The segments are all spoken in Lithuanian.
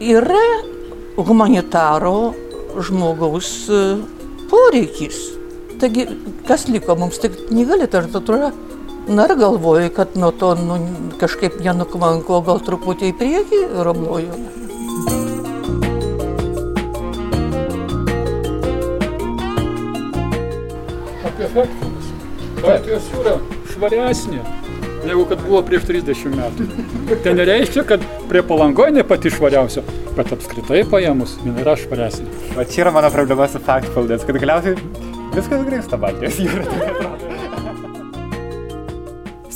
yra humanitaro žmogaus e, poreikis. Taigi, kas liko mums tik knyga literatūra. Na ir galvoju, kad nuo to nu, kažkaip nenukvanko, gal truputį į priekį ramoju. Apie faktus. Baltijos jūra švaresnė negu kad buvo prieš 30 metų. Tai nereiškia, kad prie palangoje ne pati švariausia, bet apskritai paėmus, jinai yra švaresnė. O čia yra mano problema su Factfoldės, kad galiausiai viskas grįžta Baltijos jūra.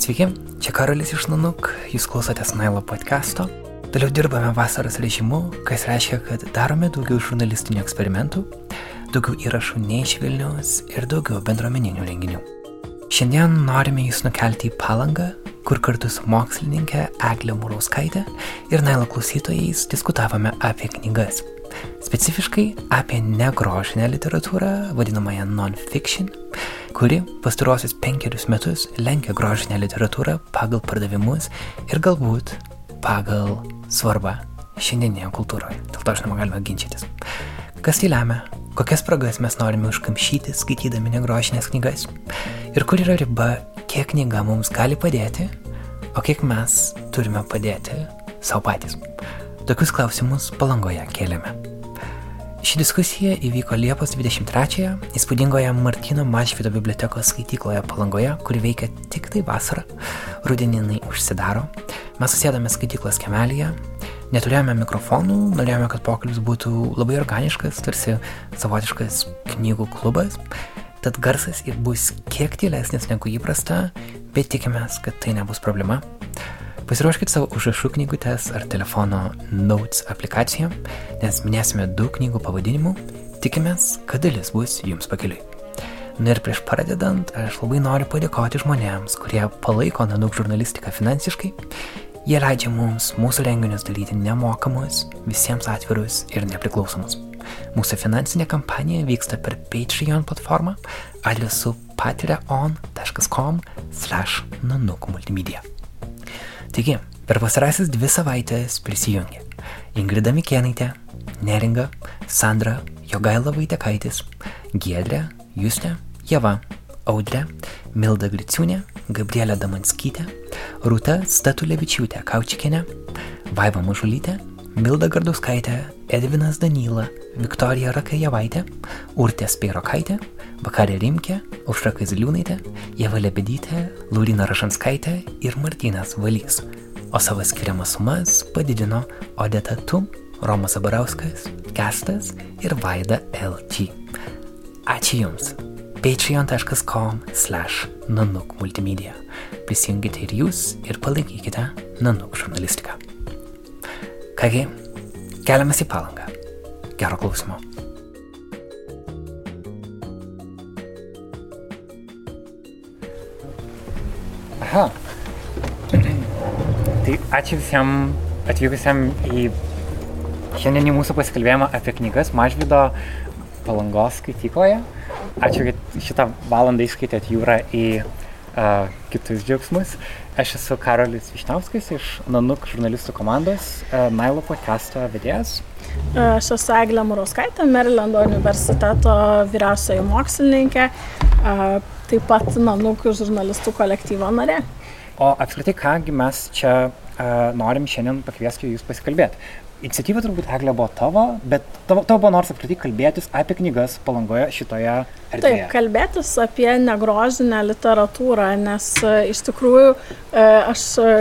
Sveiki, čia Karolis iš Nanuk, jūs klausotės Nailo podcast'o. Toliau dirbame vasaros režimu, kas reiškia, kad darome daugiau žurnalistinių eksperimentų, daugiau įrašų ne iš Vilnius ir daugiau bendruomeninių renginių. Šiandien norime jūs nukelti į palangą, kur kartu su mokslininkė Eglė Mūrauskaitė ir Nailo klausytojais diskutavome apie knygas. Specifiškai apie negrožinę literatūrą, vadinamąją non-fiction, kuri pastarosius penkerius metus lenkia grožinę literatūrą pagal pardavimus ir galbūt pagal svarbą šiandieninėje kultūroje. Dėl to, žinoma, galima ginčytis. Kas tai lemia? Kokias spragas mes norime užkamšyti, skaitydami negrožinės knygas? Ir kur yra riba, kiek knyga mums gali padėti, o kiek mes turime padėti savo patys? Tokius klausimus palangoje kėlėme. Ši diskusija įvyko Liepos 23-ąją įspūdingoje Martino Mažvido bibliotekos skaitykloje Palangoje, kuri veikia tik tai vasarą, rudeninai užsidaro. Mes susėdame skaityklos kemelyje, neturėjome mikrofonų, norėjome, kad pokalbis būtų labai organiškas, tarsi savotiškas knygų klubas. Tad garsas ir bus kiek tylesnis negu įprasta, bet tikimės, kad tai nebus problema. Pasiruoškite savo užrašų knygutes ar telefono Notes aplikaciją, nes minėsime daug knygų pavadinimų. Tikimės, kad dalis bus jums pakeliui. Na ir prieš pradedant, aš labai noriu padėkoti žmonėms, kurie palaiko Nanuk žurnalistiką finansiškai. Jie leidžia mums mūsų renginius daryti nemokamus, visiems atvirus ir nepriklausomus. Mūsų finansinė kampanija vyksta per Patreon platformą adresu patreon.com slash nanuk multimedia. Taigi, per pasarasis dvi savaitės prisijungė Ingrida Mikėnaitė, Neringa, Sandra, Jogaila Vaitekaitis, Giedrė, Justė, Jeva, Audrė, Milda Griciūnė, Gabrielė Damanskytė, Rūta Statulevičiūtė Kaučikinė, Vaiva Mažulytė, Milda Gardauskaitė, Edvinas Danyla, Viktorija Rakajevaitė, Urtė Speirokaitė, Vakarė Rimkė, Aušra Kaziliūnaitė, Jeva Lebedytė, Laurina Rašanskaitė ir Martynas Valys. O savo skiriamas sumas padidino Odeta Tum, Romas Abarauskas, Kestas ir Vaida LG. Ačiū Jums. patreon.com slash nanuk multimedia. Prisijungite ir Jūs ir palaikykite nanuk žurnalistiką. Kągi, keliamės į palangą. Gero klausimo. Aha. Tai ačiū visiems atvykusiems į šiandienį mūsų pasikalbėjimą apie knygas Mažvido palangos skaitykloje. Ačiū, kad šitą valandą įskaitėt jūrą į uh, kitus džiaugsmus. Aš esu Karolis Višnauskas iš Nanuk žurnalistų komandos, uh, Nailo podcast'o vedėjas. Aš esu Eglė Murauskaitė, Marilando universiteto vyriausioji mokslininkė, a, taip pat Nanuk žurnalistų kolektyvo narė. O apskritai, kągi mes čia uh, norim šiandien pakviesti jūs pasikalbėti. Iniciatyva turbūt Eglė buvo tavo, bet tavo, tavo buvo nors apskritai kalbėtis apie knygas palangoje šitoje erdvėje. Taip, kalbėtis apie negrožinę literatūrą, nes e, iš tikrųjų e, aš e,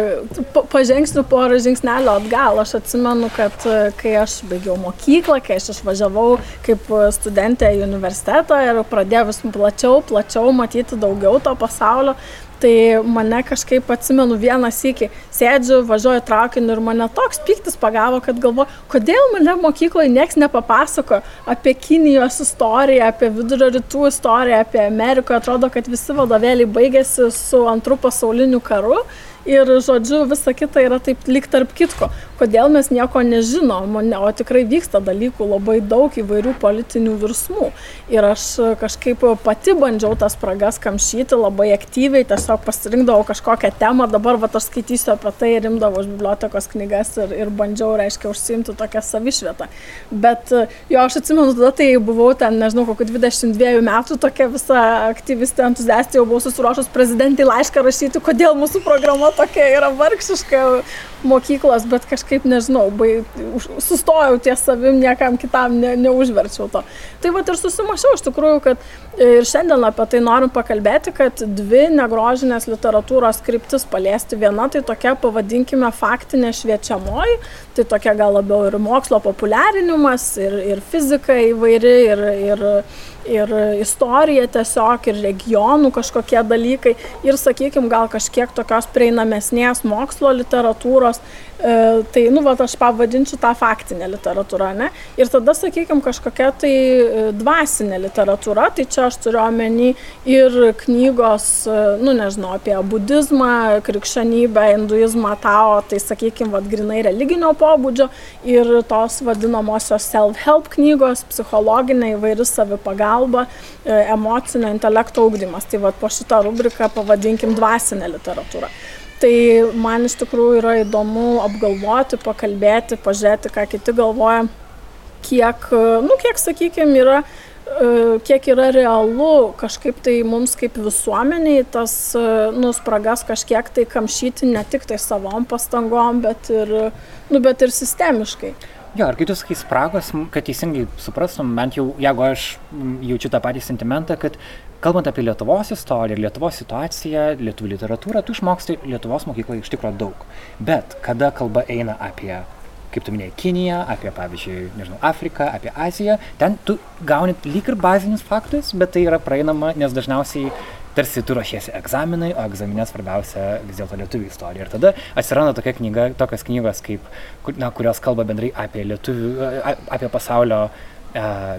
pa- pažengsiu porą žingsnelio atgal. Aš atsimenu, kad kai aš baigiau mokyklą, kai aš išvažiavau kaip studentė į universitetą ir pradėjau vis plačiau, plačiau matyti daugiau to pasaulio, tai mane kažkaip atsimenu vieną sykį, sėdžiu, važiuoju traukiniu ir mane toks piktis pagavo, kad galvoju, kodėl mane mokykloje nieks nepapasako apie Kinijos istoriją, apie vidurio rytų istoriją, apie Ameriką. Atrodo, kad visi vadovėliai baigėsi su antrų pasauliniu karu. Ir, žodžiu, visa kita yra taip lik tarp kitko. Kodėl mes nieko nežinom, o tikrai vyksta dalykų labai daug įvairių politinių virsmų. Ir aš kažkaip pati bandžiau tas spragas kamšyti labai aktyviai, tiesiog pasirinkdavau kažkokią temą, dabar va aš skaitysiu apie tai, rimdavau iš bibliotekos knygas ir, ir bandžiau, reiškia, užsiimti tokią savišvietą. Bet jo, aš atsimenu, tada tai buvau ten, nežinau, kokiu 22 metų tokia visa aktyvistė, entuziastė, jau buvau susiruošus prezidentai laišką rašyti, kodėl mūsų programa tokia yra vargšiška mokyklos, bet kažkaip nežinau, bai, sustojau ties savim, niekam kitam ne, neužverčiau to. Tai va ir susimašiau iš tikrųjų, kad ir šiandien apie tai norim pakalbėti, kad dvi negrožinės literatūros kryptis paliesti. Viena tai tokia, pavadinkime, faktinė šviečiamoji, tai tokia gal labiau ir mokslo populiarinimas, ir, ir fizika įvairi, ir, ir ir istorija tiesiog, ir regionų kažkokie dalykai, ir, sakykime, gal kažkiek tokios prieinamesnės mokslo literatūros, E, tai, nu, va, aš pavadinčiau tą faktinę literatūrą, ne? Ir tada, sakykime, kažkokia tai e, dvasinė literatūra, tai čia aš turiu omeny ir knygos, e, nu, nežinau, apie budizmą, krikščionybę, hinduizmą, tao, tai, sakykime, va, grinai religinio pobūdžio ir tos vadinamosios self-help knygos, psichologinė įvairi savipagalba, emocinio intelekto augdymas. Tai va, po šitą rubriką pavadinkim dvasinę literatūrą. Tai man iš tikrųjų yra įdomu apgalvoti, pakalbėti, pažiūrėti, ką kiti galvoja, kiek, nu, kiek, sakykime, yra e, kiek yra realu kažkaip tai mums kaip visuomeniai tas e, nu, spragas kažkiek tai kamšyti ne tik tai savom pastangom, bet ir, nu, bet ir sistemiškai. Jo, ir kai tu sakai spragos, kad teisingai suprastum, bent jau jeigu aš jaučiu tą patį sentimentą, kad kalbant apie Lietuvos istoriją, Lietuvos situaciją, lietuvių literatūrą, tu išmoksti Lietuvos mokykloje iš tikrųjų daug. Bet kada kalba eina apie kaip tu minėjai, Kiniją, apie, pavyzdžiui, nežinau, Afriką, apie Aziją, ten tu gauni lyg ir bazinius faktus, bet tai yra praeinama, nes dažniausiai tarsi tu ruošiesi egzaminai, o egzaminė svarbiausia vis dėlto lietuvių istorija. Ir tada atsiranda tokia knyga, tokios knygos, kaip, na, kurios kalba bendrai apie lietuvių, apie pasaulio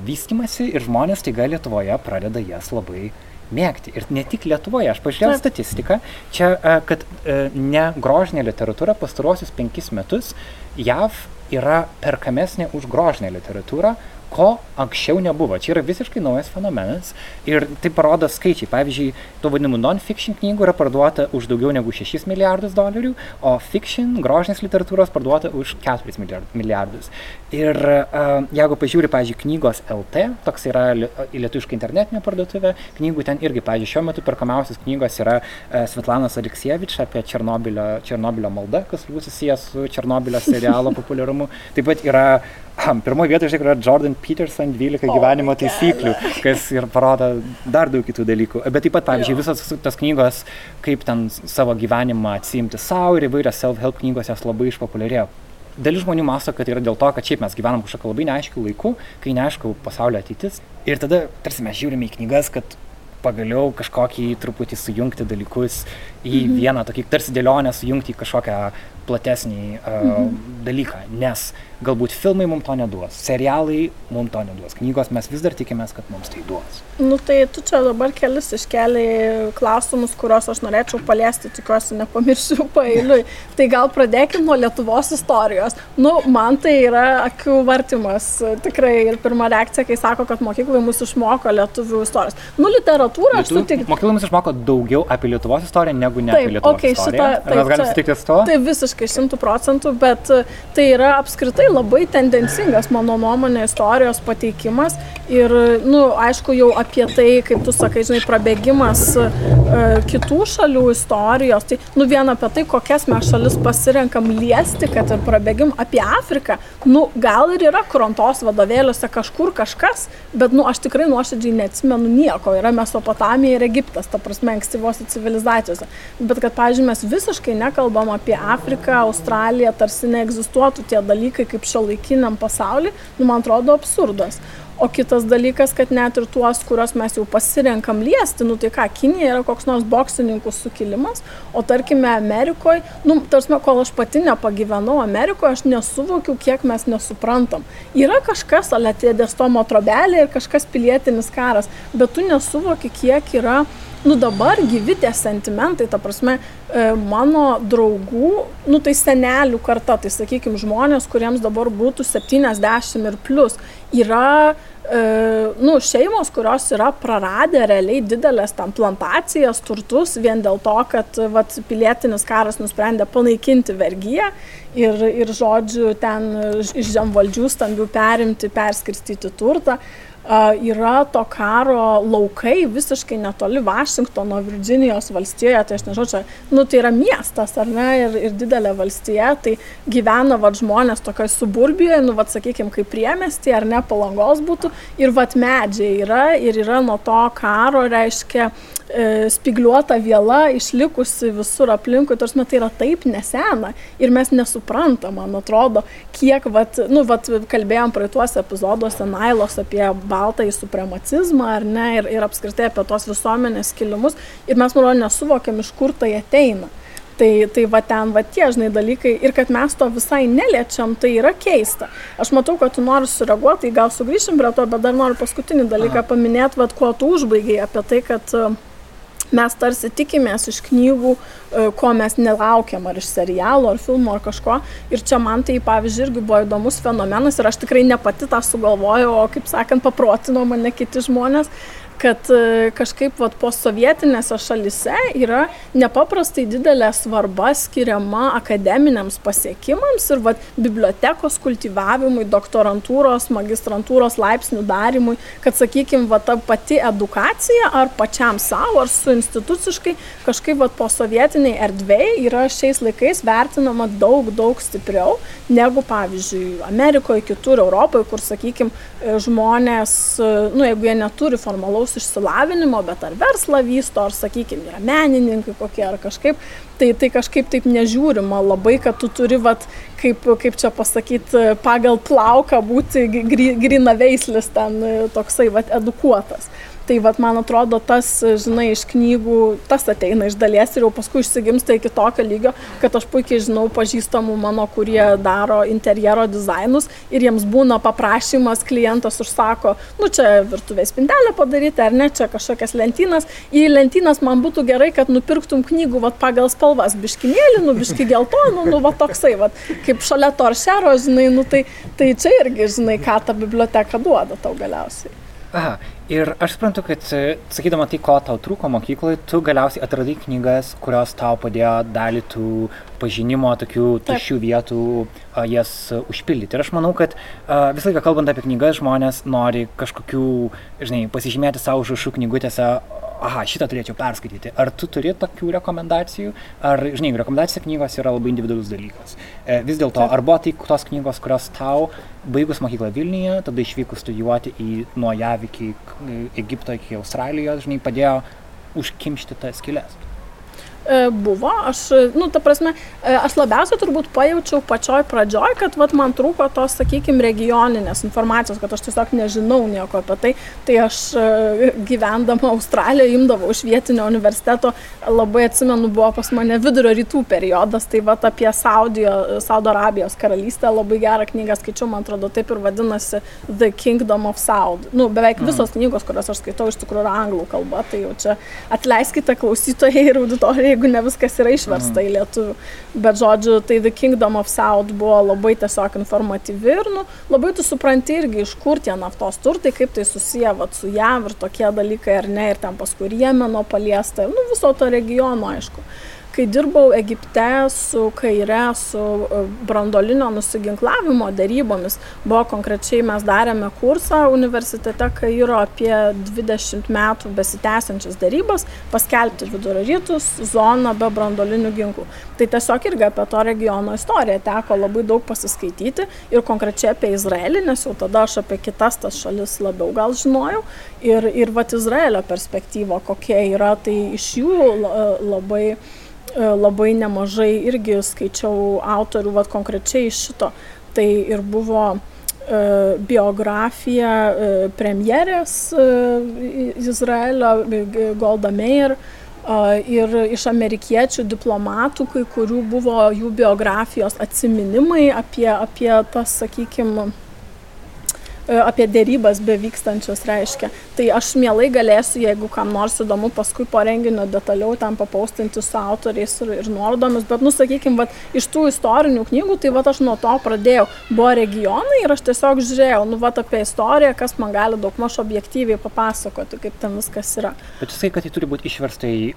vystimasi ir žmonės taiga Lietuvoje pradeda jas labai mėgti. Ir ne tik Lietuvoje, aš pažiūrėjau statistiką, čia, e, kad e, ne grožinė literatūra pastarosius penkis metus JAV yra perkamesnė už grožinę literatūrą, ko anksčiau nebuvo. Čia yra visiškai naujas fenomenas ir tai parodo skaičiai. Pavyzdžiui, tų vadinamų non-fiction knygų yra parduota už daugiau negu 6 milijardus dolerių, o fiction, grožinės literatūros parduota už 4 milijardus. Ir uh, jeigu pažiūri, pavyzdžiui, knygos LT, toks yra lietuviška internetinė parduotuvė, knygų ten irgi, pavyzdžiui, šiuo metu perkamiausios knygos yra uh, Svetlanos Aleksievič apie Černobilio, Černobilio maldą, kas turbūt susijęs su Černobilio serialo populiarumu. Taip pat yra um, pirmoje vietoje, iš tikrųjų, Jordan Peterson 12 gyvenimo taisyklių, kas ir parodo dar daug kitų dalykų. Bet taip pat, pavyzdžiui, visos tas knygos, kaip ten savo gyvenimą atsimti savo ir įvairios self-help knygos jas labai išpopuliarėjo. Dalis žmonių masto, kad yra dėl to, kad šiaip mes gyvenam kažkokiu labai neaiškiu laiku, kai neaišku pasaulio ateitis. Ir tada tarsi mes žiūrime į knygas, kad pagaliau kažkokį truputį sujungti dalykus į mhm. vieną tokį tarsi dėlionę, sujungti į kažkokią platesnį uh, mhm. dalyką, nes galbūt filmai mums to neduos, serialai mums to neduos, knygos mes vis dar tikimės, kad mums tai duos. Nu tai tu čia dabar kelis iškeliai klausimus, kuriuos aš norėčiau paliesti, tikiuosi nepamiršiu pailiui. Tai gal pradėkime nuo Lietuvos istorijos. Nu, man tai yra akių vartimas. Tikrai ir pirma reakcija, kai sako, kad mokykloje mus išmoko lietuvių istorijos. Nu, literatūrą aš sutikiu. Mokykloje mus išmoko daugiau apie Lietuvos istoriją negu ne taip, apie Lietuvos okay, istoriją. Šitą, taip, mes galim sutikti su to? Tai visiškai šimtų procentų, bet tai yra apskritai labai tendencingas, mano nuomonė, istorijos pateikimas. Ir, na, nu, aišku, jau apie tai, kaip tu sakai, žinai, prabėgimas e, kitų šalių istorijos. Tai, nu, vien apie tai, kokias mes šalis pasirenkam liesti, kad ir prabėgim apie Afriką. Nu, gal ir yra krontos vadovėliuose kažkur kažkas, bet, nu, aš tikrai nuoširdžiai neatsimenu nieko. Yra Mesopotamija ir Egiptas, ta prasme, ankstyvose civilizacijose. Bet kad, pavyzdžiui, mes visiškai nekalbam apie Afriką, Australiją, tarsi neegzistuotų tie dalykai kaip šio laikiniam pasauliu, nu, man atrodo absurdas. O kitas dalykas, kad net ir tuos, kuriuos mes jau pasirenkam liesti, nu tai ką, Kinija yra koks nors boksininkų sukilimas, o tarkime Amerikoje, nu, tarsi, kol aš pati nepagyvenau Amerikoje, aš nesuvokiu, kiek mes nesuprantam. Yra kažkas, alėtė dėstomo trobelė ir kažkas pilietinis karas, bet tu nesuvoki, kiek yra nu dabar gyvi tie sentimentai, ta prasme, e, mano draugų, nu tai senelių karta, tai sakykime žmonės, kuriems dabar būtų 70 ir plus, yra e, nu, šeimos, kurios yra praradę realiai didelės tam plantacijas, turtus, vien dėl to, kad vat, pilietinis karas nusprendė panaikinti vergyją ir, ir žodžiu, ten iš žemvaldžių stambių perimti, perskirstyti turtą yra to karo laukai visiškai netoli Vašingtono, Virginijos valstijoje, tai aš nežinau, čia, nu tai yra miestas, ar ne, ir, ir didelė valstija, tai gyvena vad žmonės tokioje suburbijoje, nu vad sakykime, kaip priemesti, ar ne, palangos būtų, ir vad medžiai yra, ir yra nuo to karo, reiškia, E, spigliuota viela išlikusi visur aplinkui, tarsi tai yra taip nesena ir mes nesuprantam, man atrodo, kiek, vat, nu, vat, kalbėjom praeituose epizoduose Nailos apie baltąjį supremacizmą, ar ne, ir, ir apskritai apie tos visuomenės kilimus ir mes, manau, nesuvokiam, iš kur tai ateina. Tai, tai va ten, va tie, žinai, dalykai ir kad mes to visai neliečiam, tai yra keista. Aš matau, kad tu nori sureaguoti, gal sugrįšim prie to, bet dar noriu paskutinį dalyką paminėti, vad kuo tu užbaigiai apie tai, kad uh, mes tarsi tikimės iš knygų, e, ko mes nelaukiam, ar iš serialo, ar filmo, ar kažko. Ir čia man tai, pavyzdžiui, irgi buvo įdomus fenomenas ir aš tikrai ne pati tą sugalvojau, o, kaip sakant, paprotino mane kiti žmonės kad e, kažkaip vat, posovietinėse šalise yra nepaprastai didelė svarba skiriama akademiniams pasiekimams ir vat, bibliotekos kultivavimui, doktorantūros, magistrantūros laipsnių darimui, kad, sakykime, va, ta pati edukacija ar pačiam savo, ar su instituciškai kažkaip vat, posovietiniai erdvėjai yra šiais laikais vertinama daug, daug stipriau negu, pavyzdžiui, Amerikoje, kitur Europoje, kur, sakykime, žmonės, e, nu, jeigu jie neturi formalaus specialaus išsilavinimo, bet ar verslą vysto, ar, sakykime, yra menininkai kokie ar kažkaip, tai, tai kažkaip taip nežiūrima labai, kad tu turi, vat, kaip, kaip čia pasakyti, pagal plauką būti grina veislis ten toksai, vat, edukuotas. Tai vat, man atrodo, tas, žinai, iš knygų, tas ateina iš dalies ir jau paskui išsigimsta iki tokio lygio, kad aš puikiai žinau pažįstamų mano, kurie daro interjero dizainus ir jiems būna paprašymas, klientas užsako, nu čia virtuvės spintelę padaryti ar ne, čia kažkokias lentynas. Į lentynas man būtų gerai, kad nupirktum knygų vat, pagal spalvas, biškinėlį, nu biški geltonų, nu va toksai, va, kaip šalia toršero, žinai, nu tai, tai čia irgi, žinai, ką ta biblioteka duoda tau galiausiai. Aha, ir aš suprantu, kad e, sakydama tai, ko tau trūko mokykloje, tu galiausiai atradai knygas, kurios tau padėjo dalį tų pažinimo tokių tuščių vietų a, jas užpildyti. Ir aš manau, kad a, visą laiką kalbant apie knygas, žmonės nori kažkokių, žinai, pasižymėti savo užrašų knygutėse, aha, šitą turėčiau perskaityti. Ar tu turi tokių rekomendacijų, ar, žinai, rekomendacija knygos yra labai individualus dalykas. E, vis dėlto, ar buvo tai tos knygos, kurios tau, baigus mokyklą Vilniuje, tada išvykus studijuoti į nuo JAV iki Egipto, iki Australijos, žinai, padėjo užkimšti tas skilės? E, buvo, aš, nu, ta prasme, e, aš labiausiai turbūt pajaučiau pačioj pradžioj, kad vat, man trūko tos, sakykime, regioninės informacijos, kad aš tiesiog nežinau nieko apie tai. Tai aš e, gyvendama Australijoje imdavau iš vietinio universiteto, labai atsimenu, buvo pas mane vidurio rytų periodas, tai vat apie Saudijo, Saudo Arabijos karalystę labai gerą knygą skaičiau, man atrodo, taip ir vadinasi The Kingdom of Saud. Nu, beveik mm. visos knygos, kurias aš skaitau, iš tikrųjų yra anglų kalba, tai jau čia atleiskite klausytojai ir auditorijai jeigu ne viskas yra išversta į lietuvių. Bet žodžiu, tai The Kingdom of South buvo labai tiesiog informatyvi ir nu, labai tu supranti irgi, iš kur tie naftos turtai, kaip tai susiję vat, su JAV ir tokie dalykai ar ne, ir ten paskui Jemeno paliesta, nu, viso to regiono aišku kai dirbau Egipte su kaire, su e, brandolinio nusiginklavimo darybomis, buvo konkrečiai mes darėme kursą universitete Kairo apie 20 metų besitęsiančias darybas, paskelbti vidurio rytus, zoną be brandolinių ginklų. Tai tiesiog irgi apie to regiono istoriją teko labai daug pasiskaityti ir konkrečiai apie Izraelį, nes jau tada aš apie kitas tas šalis labiau gal žinojau. Ir, ir vat Izraelio perspektyva, kokia yra, tai iš jų labai E, labai nemažai irgi skaičiau autorių, vad konkrečiai iš šito. Tai ir buvo e, biografija e, premjerės Izraelio Golda Meir ir iš amerikiečių diplomatų, kai kurių buvo jų biografijos atsiminimai apie, apie tas, sakykime, e, apie dėrybas bevykstančias reiškia. Tai aš mielai galėsiu, jeigu kam nors įdomu, paskui po renginio detaliau ten papaustinti su autoriais ir, ir nuorodomis, bet, nu, sakykime, iš tų istorinių knygų, tai va aš nuo to pradėjau. Buvo regionai ir aš tiesiog žiūrėjau, nu, va apie istoriją, kas man gali daug maž objektyviai papasakoti, kaip ten viskas yra. Bet tu sakai, kad tai turi būti išversta į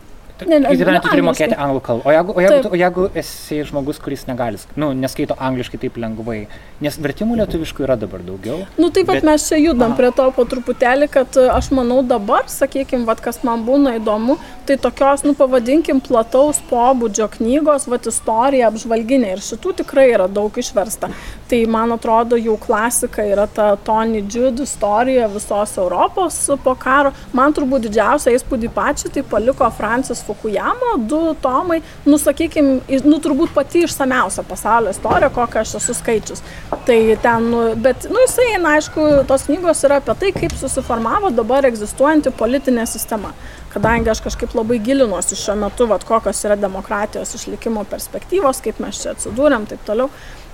Izraelį tu turi mokėti anglų kalbą. O jeigu, o, jeigu, tu- o jeigu esi žmogus, kuris negali, nu, neskaito angliškai taip lengvai, nes vertimų lietuviškų yra dabar daugiau. Nu taip, bet Bet- mes čia judam Aha. prie to po truputėlį, kad e, aš manau dabar, sakykime, vat, kas man būna įdomu, tai tokios, nu pavadinkim, plataus pobūdžio knygos, vat istorija apžvalginė ir šitų tikrai yra daug išversta. Tai man atrodo jau klasika yra ta Tony Jude istorija visos Europos po karo. Man turbūt didžiausią įspūdį pačią tai paliko Francis Fukuyama, du tomai, nu sakykim, i- nu turbūt pati išsamiausia pasaulio istorija, kokią aš esu skaičius. Tai ten, nu, bet, nu jisai, na aišku, tos knygos yra apie tai, kaip susiformavo dabar egzistuojanti politinė sistema. Kadangi aš kažkaip labai gilinuosi šiuo metu, vat, kokios yra demokratijos išlikimo perspektyvos, kaip mes čia atsidūrėm, taip toliau.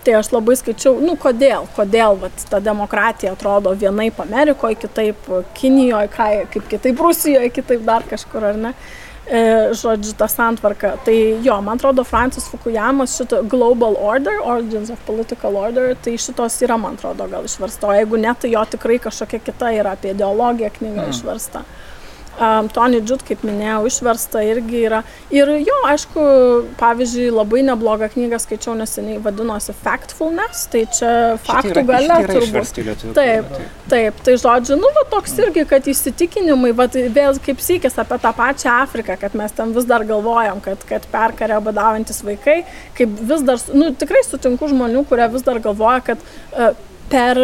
Tai aš labai skaičiau, nu kodėl, kodėl vat, ta demokratija atrodo vienaip Amerikoje, kitaip Kinijoje, kaip kitaip Rusijoje, kitaip dar kažkur, ar ne. E, žodžiu, ta santvarka. Tai jo, man atrodo, Francis Fukuyamas šito Global Order, Origins of Political Order, tai šitos yra, man atrodo, gal išversta. O jeigu ne, tai jo tikrai kažkokia kita yra apie ideologiją knyga mm. išversta. Um, Tony Jude, kaip minėjau, išversta irgi yra. Ir jo, aišku, pavyzdžiui, labai neblogą knygą skaičiau neseniai, vadinosi Factfulness, tai čia faktų gale turbūt. Taip, taip, tai žodžiu, nu, va, toks irgi, kad įsitikinimai, va, vėl kaip sykis apie tą pačią Afriką, kad mes ten vis dar galvojam, kad, kad perkarė badaujantis vaikai, kaip vis dar, nu, tikrai sutinku žmonių, kurie vis dar galvoja, kad uh, per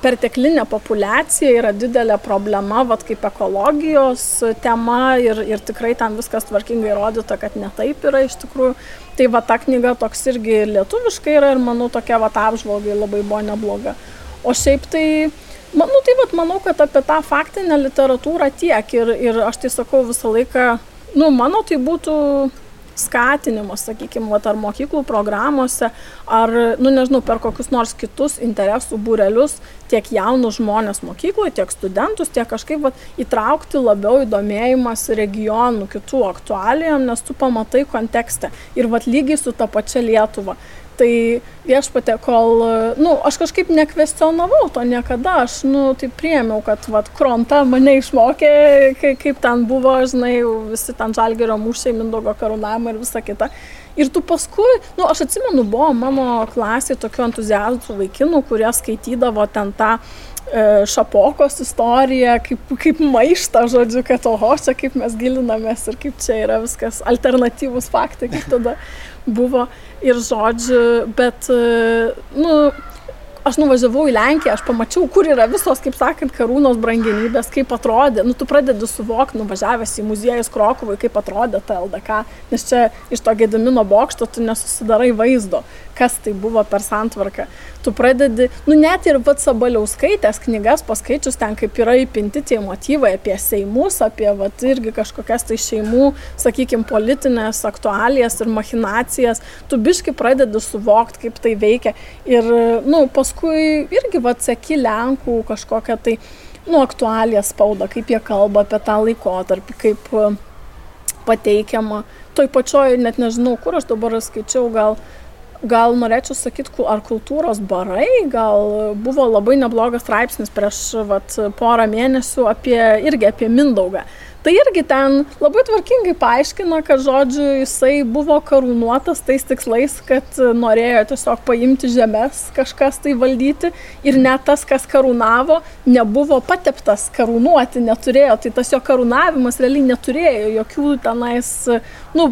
perteklinė populiacija yra didelė problema, vat kaip ekologijos tema ir, ir tikrai ten viskas tvarkingai rodyta, kad ne taip yra iš tikrųjų. Tai va ta knyga toks irgi lietuviškai yra ir manau tokia va ta apžvalgai labai buvo nebloga. O šiaip tai, man, nu, tai vat, manau, kad apie tą faktinę literatūrą tiek ir, ir aš tai sakau visą laiką, nu, mano tai būtų skatinimas, sakykime, vat, ar mokyklų programuose, ar, nu nežinau, per kokius nors kitus interesų būrelius tiek jaunus žmonės mokykloje, tiek studentus, tiek kažkaip vat, įtraukti labiau įdomėjimas regionų kitų aktualijom, nes tu pamatai kontekste ir vat lygiai su ta pačia Lietuva. Tai viešpatė, kol, nu, aš kažkaip nekvestionavau to niekada, aš, nu, tai priemiau, kad, vad, kronta mane išmokė, kai, kaip ten buvo, žinai, visi ten žalgerio mūšiai, Mindogo karūnavimai ir visa kita. Ir tu paskui, nu, aš atsimenu, buvo mano klasėje tokių entuziastų vaikinų, kurie skaitydavo ten tą e, šapokos istoriją, kaip, kaip maištą, žodžiu, kad oho, čia kaip mes gilinamės ir kaip čia yra viskas alternatyvus faktai, kaip tada buvo ir žodžiu, bet, e, nu, aš nuvažiavau į Lenkiją, aš pamačiau, kur yra visos, kaip sakant, karūnos brangenybės, kaip atrodė, nu tu pradedi suvokti, nuvažiavęs į muziejus Krokuvai, kaip atrodė ta LDK, nes čia iš to Gedamino bokšto tu nesusidarai vaizdo, kas tai buvo per santvarką. Tu pradedi, nu net ir pats Sabaliauskaitės knygas paskaičius ten, kaip yra įpinti tie motyvai apie Seimus, apie vat, irgi kažkokias tai šeimų, sakykime, politinės aktualijas ir machinacijas, tu biški pradedi suvokti, kaip tai veikia. Ir, nu, paskui irgi atseki Lenkų kažkokią tai, nu, aktualiją spaudą, kaip jie kalba apie tą laikotarpį, kaip e, pateikiama. Toj pačioj, net nežinau, kur aš dabar skaičiau, gal, gal norėčiau sakyti, ar kultūros barai, gal buvo labai neblogas straipsnis prieš vat, porą mėnesių apie, irgi apie Mindaugą. Tai irgi ten labai tvarkingai paaiškina, kad žodžiu jisai buvo karūnuotas tais tikslais, kad norėjo tiesiog paimti žemės, kažkas tai valdyti ir net tas, kas karūnavo, nebuvo pateptas karūnuoti, neturėjo. Tai tas jo karūnavimas realiai neturėjo jokių tenais, nu,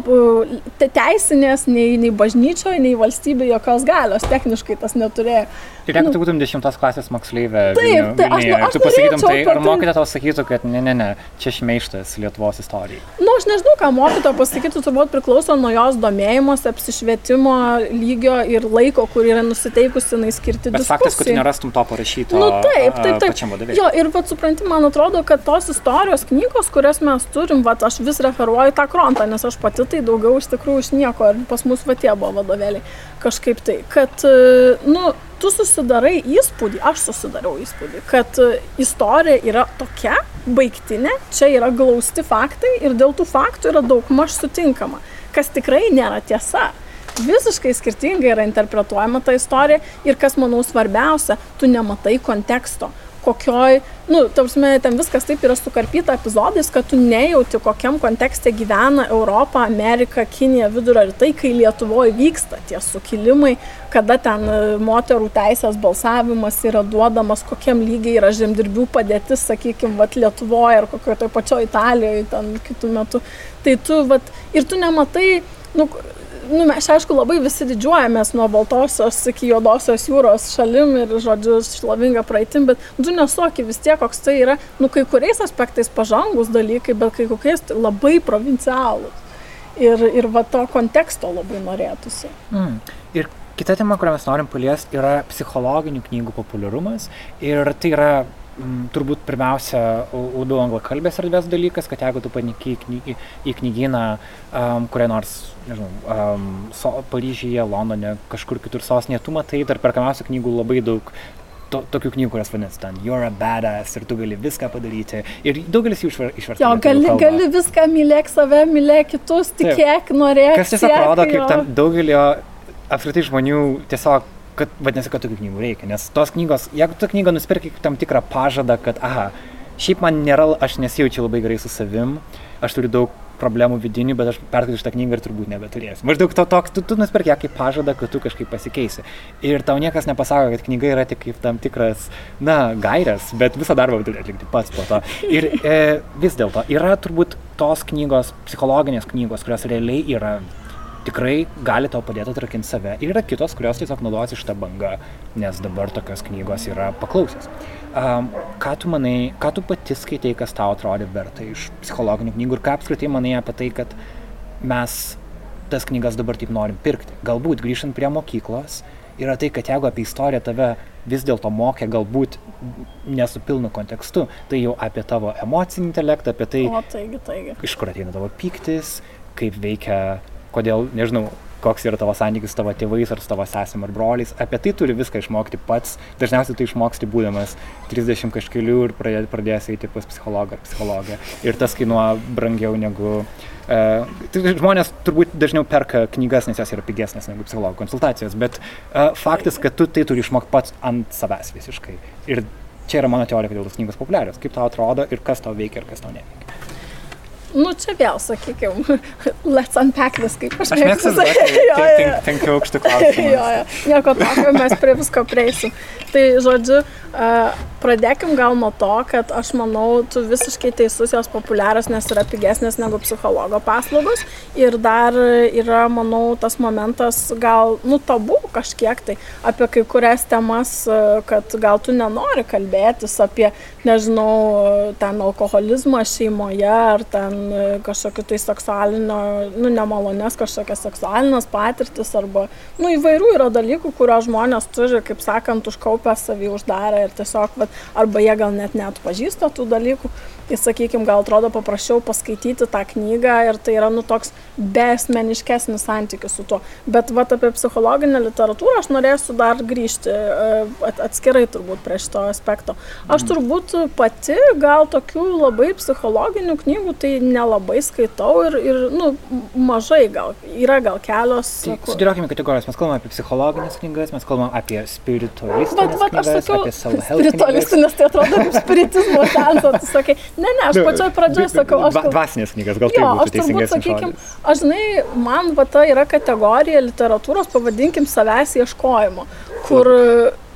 te- teisinės, nei, nei bažnyčioje, nei valstybėje jokios galios, techniškai tas neturėjo. Ir jeigu Nu. tu būtum dešimtos klasės moksleivė, Taip, Vilniu- tai aš- Vilniuje, aš tu pasakytum, tai ar tai- mokytė tau sakytų, kad ne, ne, ne, čia šmeištas Lietuvos istorijai. Nu, aš nežinau, ką mokytoja pasakytų, turbūt priklauso nuo jos domėjimuose, apsišvietimo lygio ir laiko, kur yra nusiteikusi jinai skirti Bet faktas, kad tu diskusijai. nerastum to parašyto Nu, taip, taip, taip. pačiam vadovėliui. Jo, ir vad supranti, man atrodo, kad tos istorijos knygos, kurias mes turim, vad aš vis referuoju tą krontą, nes aš pati tai daugiau iš tikrųjų iš nieko, ir pas mus va tie buvo vadovėliai. Kažkaip tai, kad, e, nu, tu susidarai įspūdį, aš susidariau įspūdį, kad e, istorija yra tokia baigtinė, čia yra glausti faktai ir dėl tų faktų yra daug maž sutinkama, kas tikrai nėra tiesa. Visiškai skirtingai yra interpretuojama ta istorija ir kas, manau, svarbiausia, tu nematai konteksto kokioj, nu, tarpsime, ten viskas taip yra sukarpyta epizodais, kad tu nejauti, kokiam kontekste gyvena Europą, Amerika, Kinija, vidurio rytai, kai Lietuvoje vyksta tie sukilimai, kada ten e, moterų teisės balsavimas yra duodamas, kokiam lygiai yra žemdirbių padėtis, sakykime, vat Lietuvoje ar kokioje toje pačioje Italijoje, ten kitų metų. Tai tu, vat, ir tu nematai, nu, nu, mes aišku labai visi didžiuojamės nuo Baltosios iki Juodosios jūros šalim ir, žodžiu, šlovinga praeitim, bet tu nesuoki vis tiek, koks tai yra, nu, kai kuriais aspektais pažangus dalykai, bet kai kokiais tai labai provincialūs. Ir, ir va to konteksto labai norėtųsi. Mm. Ir kita tema, kurią mes norim paliesti, yra psichologinių knygų populiarumas. Ir tai yra turbūt pirmiausia labiau anglakalbės erdvės dalykas, kad jeigu tu panikai į, kny, į knygyną um, kurią nors, nežinau, um, so, Paryžyje, Londone, kažkur kitur sostinėje, tu matai tarp perkamiausių knygų labai daug to, tokių knygų, kurias vadinasi ten You're a badass ir tu gali viską padaryti. Ir daugelis jų išversta. Jo, gali, kalbą. gali viską mylėk save, mylėk kitus, tikėk, norėk. Kas tiesiog rodo, kaip tam daugelio apskritai žmonių tiesiog kad vadinasi, kad tokių knygų reikia, nes tos knygos, jeigu tu knygą nusipirki tam tikrą pažadą, kad, aha, šiaip man nėra, aš nesijaučiu labai gerai su savim, aš turiu daug problemų vidinių, bet aš perskaičiu šitą knygą ir turbūt nebeturėsiu. Maždaug to toks, tu, tu nusipirki ją kaip pažadą, kad tu kažkaip pasikeisi. Ir tau niekas nepasako, kad knyga yra tik kaip tam tikras, na, gairias, bet visą darbą turi atlikti pats po to. Ir e, vis dėlto yra turbūt tos knygos, psichologinės knygos, kurios realiai yra tikrai gali tau padėti atrakinti save. Ir yra kitos, kurios tiesiog naudojasi šitą bangą, nes dabar tokios knygos yra paklausios. Um, ką tu manai, ką tu pati skaitai, kas tau atrodė verta iš psichologinių knygų ir ką apskritai manai apie tai, kad mes tas knygas dabar taip norim pirkti. Galbūt grįžtant prie mokyklos, yra tai, kad jeigu apie istoriją tave vis dėlto mokė galbūt nesupilnu kontekstu, tai jau apie tavo emocinį intelektą, apie tai, o, taigi, taigi. iš kur ateina tavo pyktis, kaip veikia kodėl, nežinau, koks yra tavo santykis su tavo tėvais ar su tavo sesim ar broliais. Apie tai turi viską išmokti pats. Dažniausiai tai išmoksti būdamas 30 kažkelių ir pradėsi eiti pas psichologą ar psichologą. Ir tas kainuoja brangiau negu... Uh, tai žmonės turbūt dažniau perka knygas, nes jos yra pigesnės negu psichologo konsultacijos, bet uh, faktas, kad tu tai turi išmokti pats ant savęs visiškai. Ir čia yra mano teorija, kodėl tos knygos populiarios. Kaip tau atrodo ir kas tau veikia ir kas tau neveikia. Nu, čia vėl, sakykime, let's unpack this, kaip aš mėgstu. Mėgstu, penkių aukštų klausimų. jo, jo, nieko tokio, mes prie visko prieisim. Tai, žodžiu, pradėkim gal nuo to, kad aš manau, tu visiškai teisus, jos populiarios, nes yra pigesnės negu psichologo paslaugos. Ir dar yra, manau, tas momentas gal, nu, tabu kažkiek tai apie kai kurias temas, kad gal tu nenori kalbėtis apie, nežinau, ten alkoholizmą šeimoje ar ten kažkokiu tai seksualinio, nu, nemalonės kažkokias seksualinės patirtis arba, nu, įvairių yra dalykų, kuriuos žmonės turi, kaip sakant, užkaupę savį uždarę ir tiesiog, vat, arba jie gal net neatpažįsta tų dalykų tai sakykim gal atrodo paprasčiau paskaityti tą knygą ir tai yra nu toks besmeniškesnis santykis su tuo. Bet vat apie psichologinę literatūrą aš norėsiu dar grįžti e, atskirai turbūt prie šito aspekto. Aš mhm. Turbūt pati gal tokių labai psichologinių knygų tai nelabai skaitau ir, ir nu, mažai gal. Yra gal kelios. Tai, kur... Sudėliokime kategorijas. Mes kalbame apie psichologinės knygas, mes kalbame apie spiritualistinės bet, bet, knygas, sakiau, apie self-help. Spiritualistinės tai atrodo kaip spiritizmo sensas. Tu sakai, Ne, ne, aš pačioj pradžioje sakau, aš... Gal... Dvasinės knygas, gal tai jo, būtų teisingas žodis. Aš žinai, man va ta yra kategorija literatūros, pavadinkim, savęs ieškojimo, kur...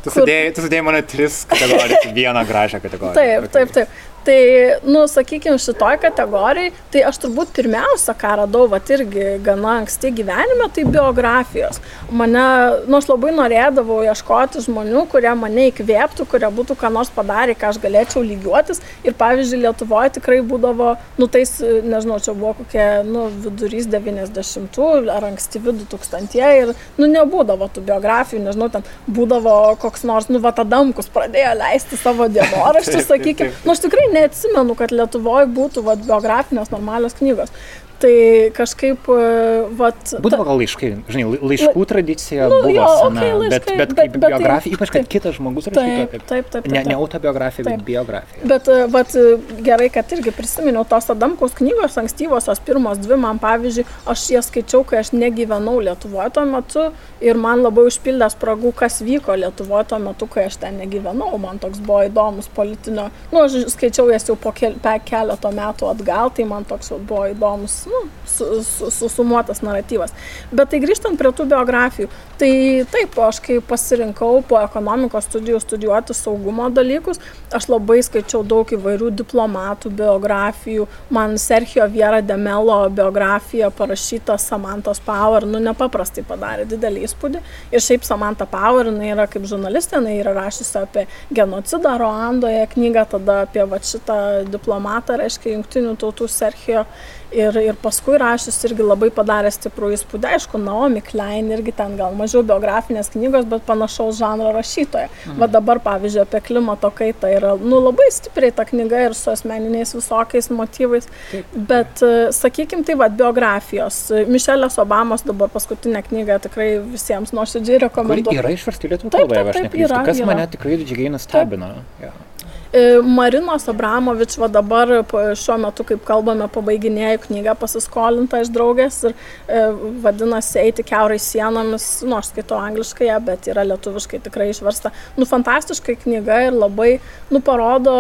Tu sudėjai, tu sudėjai mane tris kategorijas, vieną gražią kategoriją. Taip, taip, taip. Tai, nu, sakykime, šitoj kategorijai, tai aš turbūt pirmiausia, ką radau, va irgi gana anksti gyvenime, tai biografijos. Mane, nu, aš labai norėdavau ieškoti žmonių, kurie mane įkvėptų, kurie būtų ką nors padarę, ką aš galėčiau lygiuotis. Ir pavyzdžiui, Lietuvoje tikrai būdavo, nu, tais, nežinau, čia buvo kokie, nu, vidurys 90-ų ar ankstyvi 2000-ieji ir, nu, nebūdavo tų biografijų, nežinau, ten būdavo koks nors, nu, va, Adamkus pradėjo leisti savo dienoraščius, sakykime. Nu, aš tikrai neatsimenu, kad Lietuvoje būtų vat, biografinės normalios knygos. Tai kažkaip, e, vat... Būdavo gal laiškai, žinai, lai- laiškų tradicija Nu, buvo jo, sena, bet, laiškai, bet bet- kaip bet tai- biografija, ypač kad taip. kitas žmogus rašytų apie... taip, taip. Ne, taip. ne autobiografija, bet biografija. Bet e, vat, e, gerai, kad irgi prisiminiau tos Adamkaus knygos ankstyvosios, pirmos dvi, man pavyzdžiui, aš jas skaičiau, kai aš negyvenau Lietuvoje tuo metu ir man labai užpildė spragų, kas vyko Lietuvoje tuo metu, kai aš ten negyvenau. Man toks buvo įdomus politinio, nu, aš skaičiau jas jau po keleto metų atgal, tai man toks vat buvo įdomus, nu, su- su- susumuotas naratyvas. Bet tai grįžtant prie tų biografijų, tai taip, aš kai pasirinkau po ekonomikos studijų studijuoti saugumo dalykus, aš labai skaičiau daug įvairių diplomatų biografijų. Man Sergio Viera de Melo biografija parašyta Samantos Power, nu nepaprastai padarė didelį įspūdį. Ir šiaip Samantha Power, jinai yra kaip žurnalistė, jinai yra rašysi apie genocidą Ruandoje knygą, tada apie va, šitą diplomatą, reiškia, jungtinių tautų Sergio. Ir, ir paskui rašys irgi labai padarė stiprų įspūdį. Aišku, Naomi Klein irgi ten gal mažiau biografinės knygos, bet panašaus žanro rašytoja. Mhm. Va dabar, pavyzdžiui, apie klimato kaitą yra nu, labai stipriai ta knyga ir su asmeniniais visokiais motyvais. Taip. Bet, e, sakykime, tai va, biografijos. Mišelės Obamos dabar paskutinė knyga tikrai visiems nuoširdžiai rekomenduoju. yra išversta į lietuvių Taip, kalbą, taip, aš taip, yra, Kas yra. mane tikrai didžiai nustebino. Jo. E, Marinos Abramovič va dabar šiuo metu, kaip kalbame, pabaiginėjau knygą pasiskolintą iš draugės ir e, vadinasi Eiti keurai sienomis, nu aš skaitau angliškai, ją, bet yra lietuviškai tikrai išversta. Nu, fantastiškai knyga ir labai, nu, parodo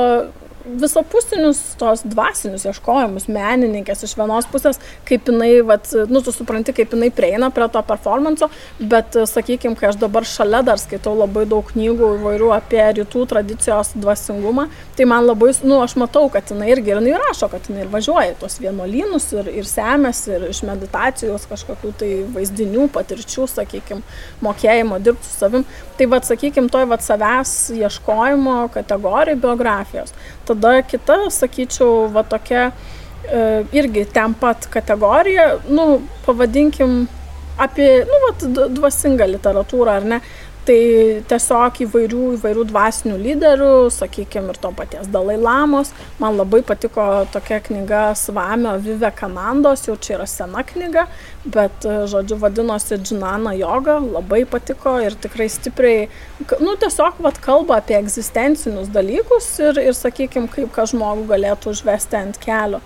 visapusinius tos dvasinius ieškojimus menininkės iš vienos pusės, kaip jinai, vat, nu, tu supranti, kaip jinai prieina prie to performanso, bet, sakykime, kai aš dabar šalia dar skaitau labai daug knygų įvairių apie rytų tradicijos dvasingumą, tai man labai, nu, aš matau, kad jinai irgi, ir jinai rašo, kad jinai ir važiuoja į tuos vienuolynus ir, ir semės, ir iš meditacijos kažkokių tai vaizdinių, patirčių, sakykime, mokėjimo dirbti su savim. Tai vad, sakykime, toj vad savęs ieškojimo kategorijai biografijos. Tada kita, sakyčiau, va tokia e, irgi ten pat kategorija, nu, pavadinkim apie, nu, vat, d- dvasingą literatūrą, ar ne? Tai tiesiog įvairių, įvairių dvasinių lyderių, sakykime, ir to paties Dalai Lamos. Man labai patiko tokia knyga Svamio Vive Kanandos, jau čia yra sena knyga, bet, e, žodžiu, vadinosi Džinana Joga, labai patiko ir tikrai stipriai, nu, tiesiog, vad, kalba apie egzistencinius dalykus ir, ir sakykime, kaip ką žmogų galėtų užvesti ant kelio.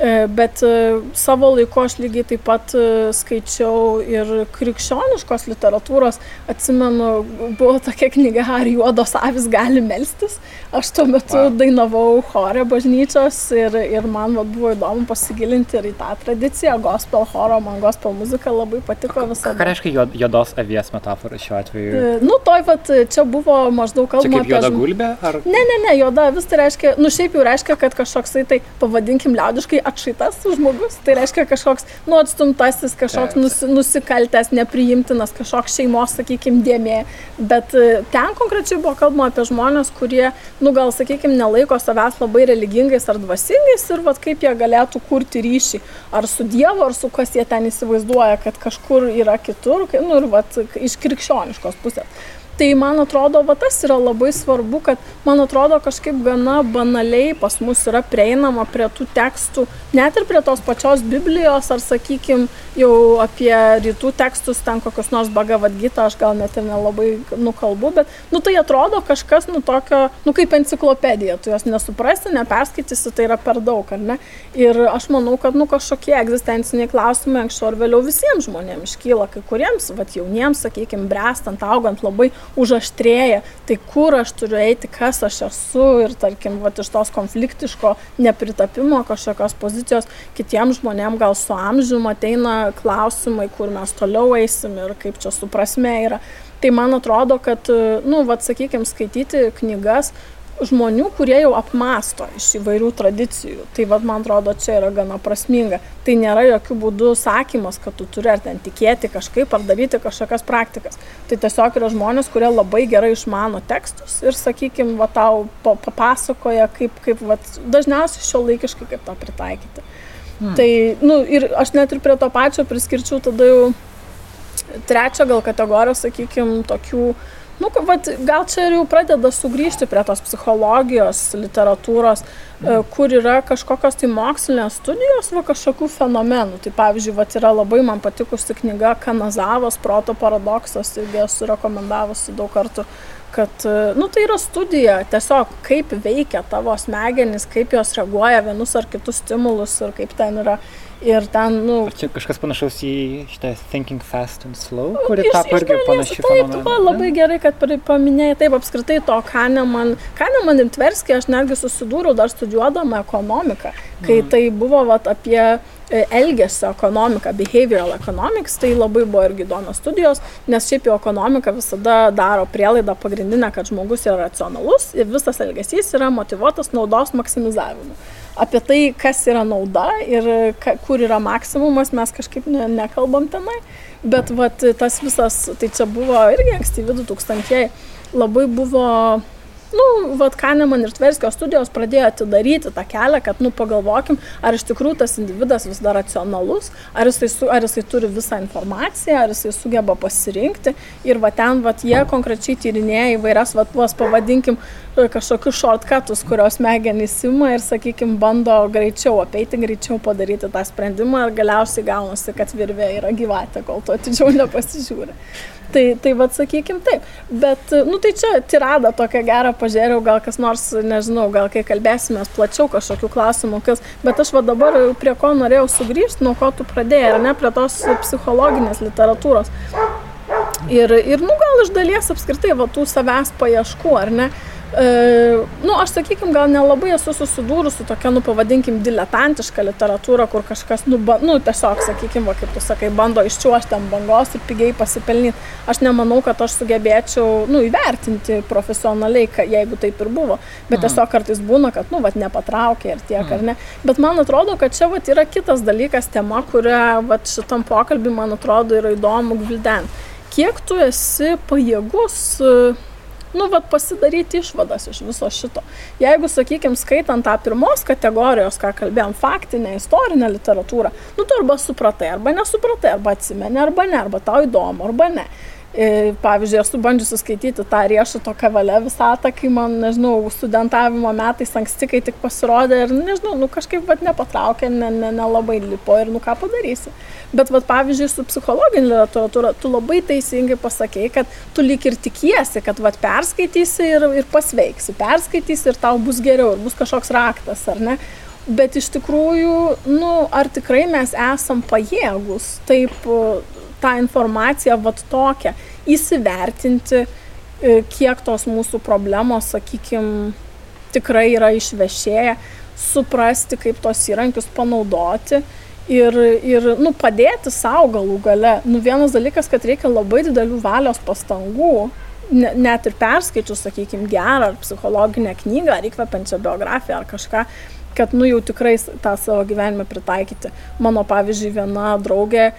E, Bet e, savo laiku aš lygiai taip pat e, skaičiau ir krikščioniškos literatūros. Atsimenu, buvo tokia knyga, ar juodos avis gali melstis. Aš tuo metu wow. dainavau chorę bažnyčios ir, ir man vat, buvo įdomu pasigilinti ir į tą tradiciją. Gospel choro, man gospel muzika labai patiko Ką visada. reiškia juod- juodos avies metafora šiuo atveju? Nu, toj vat, čia buvo maždaug kalbama kaip juoda gulbė? Ar... Ne, ne, ne, juoda vis tai reiškia, nu šiaip jau reiškia, kad kažkoksai tai, pavadinkim liaudiškai, atšaitas žmogus. Tai reiškia kažkoks, nu, atstumtasis, kažkoks nusi, nusikaltęs, nepriimtinas, kažkoks šeimos, sakykime, dėmė. Bet e, ten konkrečiai buvo kalbama apie žmonės, kurie, nu, gal, sakykime, nelaiko savęs labai religingais ar dvasingais ir vad kaip jie galėtų kurti ryšį. Ar su Dievu, ar su kas jie ten įsivaizduoja, kad kažkur yra kitur, nu, ir vad iš krikščioniškos pusės. Tai man atrodo, va tas yra labai svarbu, kad man atrodo kažkaip gana banaliai pas mus yra prieinama prie tų tekstų, net ir prie tos pačios Biblijos, ar sakykime, jau apie rytų tekstus, ten kokius nors bagavadgytą, aš gal net ir nelabai nukalbu, bet, nu tai atrodo kažkas, nu tokio, nu kaip enciklopedija, tu jos nesuprasi, neperskaitysi, tai yra per daug, ar ne? Ir aš manau, kad, nu kažkokie egzistenciniai klausimai anksčiau ar vėliau visiems žmonėms iškyla, kai kuriems, va jauniems, sakykime, brestant, augant labai užaštrėja, tai kur aš turiu eiti, kas aš esu ir, tarkim, va, iš tos konfliktiško nepritapimo kažkokios pozicijos kitiems žmonėms gal su amžiumi ateina klausimai, kur mes toliau eisim ir kaip čia su prasme yra. Tai man atrodo, kad, nu, vad, sakykime, skaityti knygas žmonių, kurie jau apmasto iš įvairių tradicijų. Tai vad, man atrodo, čia yra gana prasminga. Tai nėra jokių būdų sakymas, kad tu turi ar ten tikėti kažkaip, ar daryti kažkokias praktikas. Tai tiesiog yra žmonės, kurie labai gerai išmano tekstus ir, sakykime, va, tau pa- papasakoja, kaip, kaip va, dažniausiai šio laikiškai kaip tą pritaikyti. Hmm. Tai, nu, ir aš net ir prie to pačio priskirčiau tada jau trečią gal kategoriją, sakykime, tokių Nu, vat, gal čia ir jau pradeda sugrįžti prie tos psichologijos, literatūros, e, kur yra kažkokios tai mokslinės studijos, va kažkokių fenomenų. Tai pavyzdžiui, vat, yra labai man patikusi knyga Kanazavas proto paradoksas, irgi esu rekomendavusi daug kartų kad, e, nu, tai yra studija, tiesiog kaip veikia tavo smegenys, kaip jos reaguoja vienus ar kitus stimulus ir kaip ten yra. Ir ten, nu, Ar čia kažkas panašaus į šitą Thinking Fast and Slow, kuri Iš- tapo irgi panaši Taip, fenomenu, va, ne? labai gerai, kad paminėjai, taip apskritai to Kaneman, Kaneman ir Tverskį aš netgi susidūriau dar studijuodama ekonomiką, kai tai buvo vat, apie e, elgesio ekonomiką, behavioral economics, tai labai buvo irgi įdomios studijos, nes šiaip jau ekonomika visada daro prielaidą pagrindinę, kad žmogus yra racionalus ir visas elgesys yra motivuotas naudos maksimizavimu. Apie tai, kas yra nauda ir ka, kur yra maksimumas, mes kažkaip ne, nekalbam tenai. Bet vat, tas visas, tai čia buvo irgi ankstyvi 2000-ieji, labai buvo, nu, vat Kaneman ir Tverskio studijos pradėjo atidaryti tą kelią, kad, nu, pagalvokim, ar iš tikrųjų tas individas vis dar racionalus, ar jisai, su, ar jisai turi visą informaciją, ar jisai sugeba pasirinkti. Ir va ten, va jie konkrečiai tyrinėja įvairias, va tuos pavadinkim, kažkokius shortcutus, kurios smegenys ima ir, sakykime, bando greičiau apeiti, greičiau padaryti tą sprendimą ir galiausiai gaunasi, kad virvė yra gyvatė, kol tu atidžiau nepasižiūri. Tai, tai vad sakykim taip. Bet, nu tai čia tirada tokia gera, pažiūrėjau, gal kas nors, nežinau, gal kai kalbėsime plačiau kažkokių klausimų, kas, bet aš va dabar prie ko norėjau sugrįžti, nuo ko tu pradėjai, ar ne, prie tos psichologinės literatūros. Ir, ir nu gal iš dalies apskritai va tų savęs paieškų, ar ne? E, nu, aš sakykime, gal nelabai esu susidūrus su tokia, nu, pavadinkim, diletantiška literatūra, kur kažkas, nu, ba, nu tiesiog, sakykime, va, kaip tu sakai, bando iščiuošti ant bangos ir pigiai pasipelnyti. Aš nemanau, kad aš sugebėčiau, nu, įvertinti profesionaliai, ka, jeigu taip ir buvo. Bet tiesiog kartais būna, kad, nu, va, nepatraukia ir tiek, ar ne. Bet man atrodo, kad čia, va, yra kitas dalykas, tema, kurią, va, šitam pokalbį, man atrodo, yra įdomu gvildenti. Kiek tu esi pajėgus uh, nu, vat, pasidaryti išvadas iš viso šito. Jeigu, sakykime, skaitant tą pirmos kategorijos, ką kalbėjom, faktinę, istorinę literatūrą, nu, tu arba supratai, arba nesupratai, arba atsimeni, arba ne, arba tau įdomu, arba ne. E, Pavyzdžiui, esu bandžiusi skaityti tą riešuto kavalę visatą, kai man, nežinau, studentavimo metais anksti, kai tik pasirodė ir, nežinau, nu kažkaip vat nepatraukė, nelabai ne, ne lipo ir nu ką padarysi. Bet, vat, pavyzdžiui, su psichologinė literatūra, tu labai teisingai pasakėjai, kad tu lyg ir tikiesi, kad vat, perskaitysi ir, ir pasveiksi, perskaitysi ir tau bus geriau, ir bus kažkoks raktas, ar ne? Bet iš tikrųjų, nu, ar tikrai mes esam pajėgus taip tą informaciją vat tokią įsivertinti, e, kiek tos mūsų problemos, sakykime, tikrai yra išvešėję, suprasti, kaip tos įrankius panaudoti ir, ir nu, padėti savo galų gale. Nu, vienas dalykas, kad reikia labai didelių valios pastangų, ne, net ir perskaičius, sakykime, gerą ar psichologinę knygą, ar įkvepiančią biografiją ar kažką, kad nu jau tikrai tą savo gyvenimą pritaikyti. Mano pavyzdžiui, viena draugė e,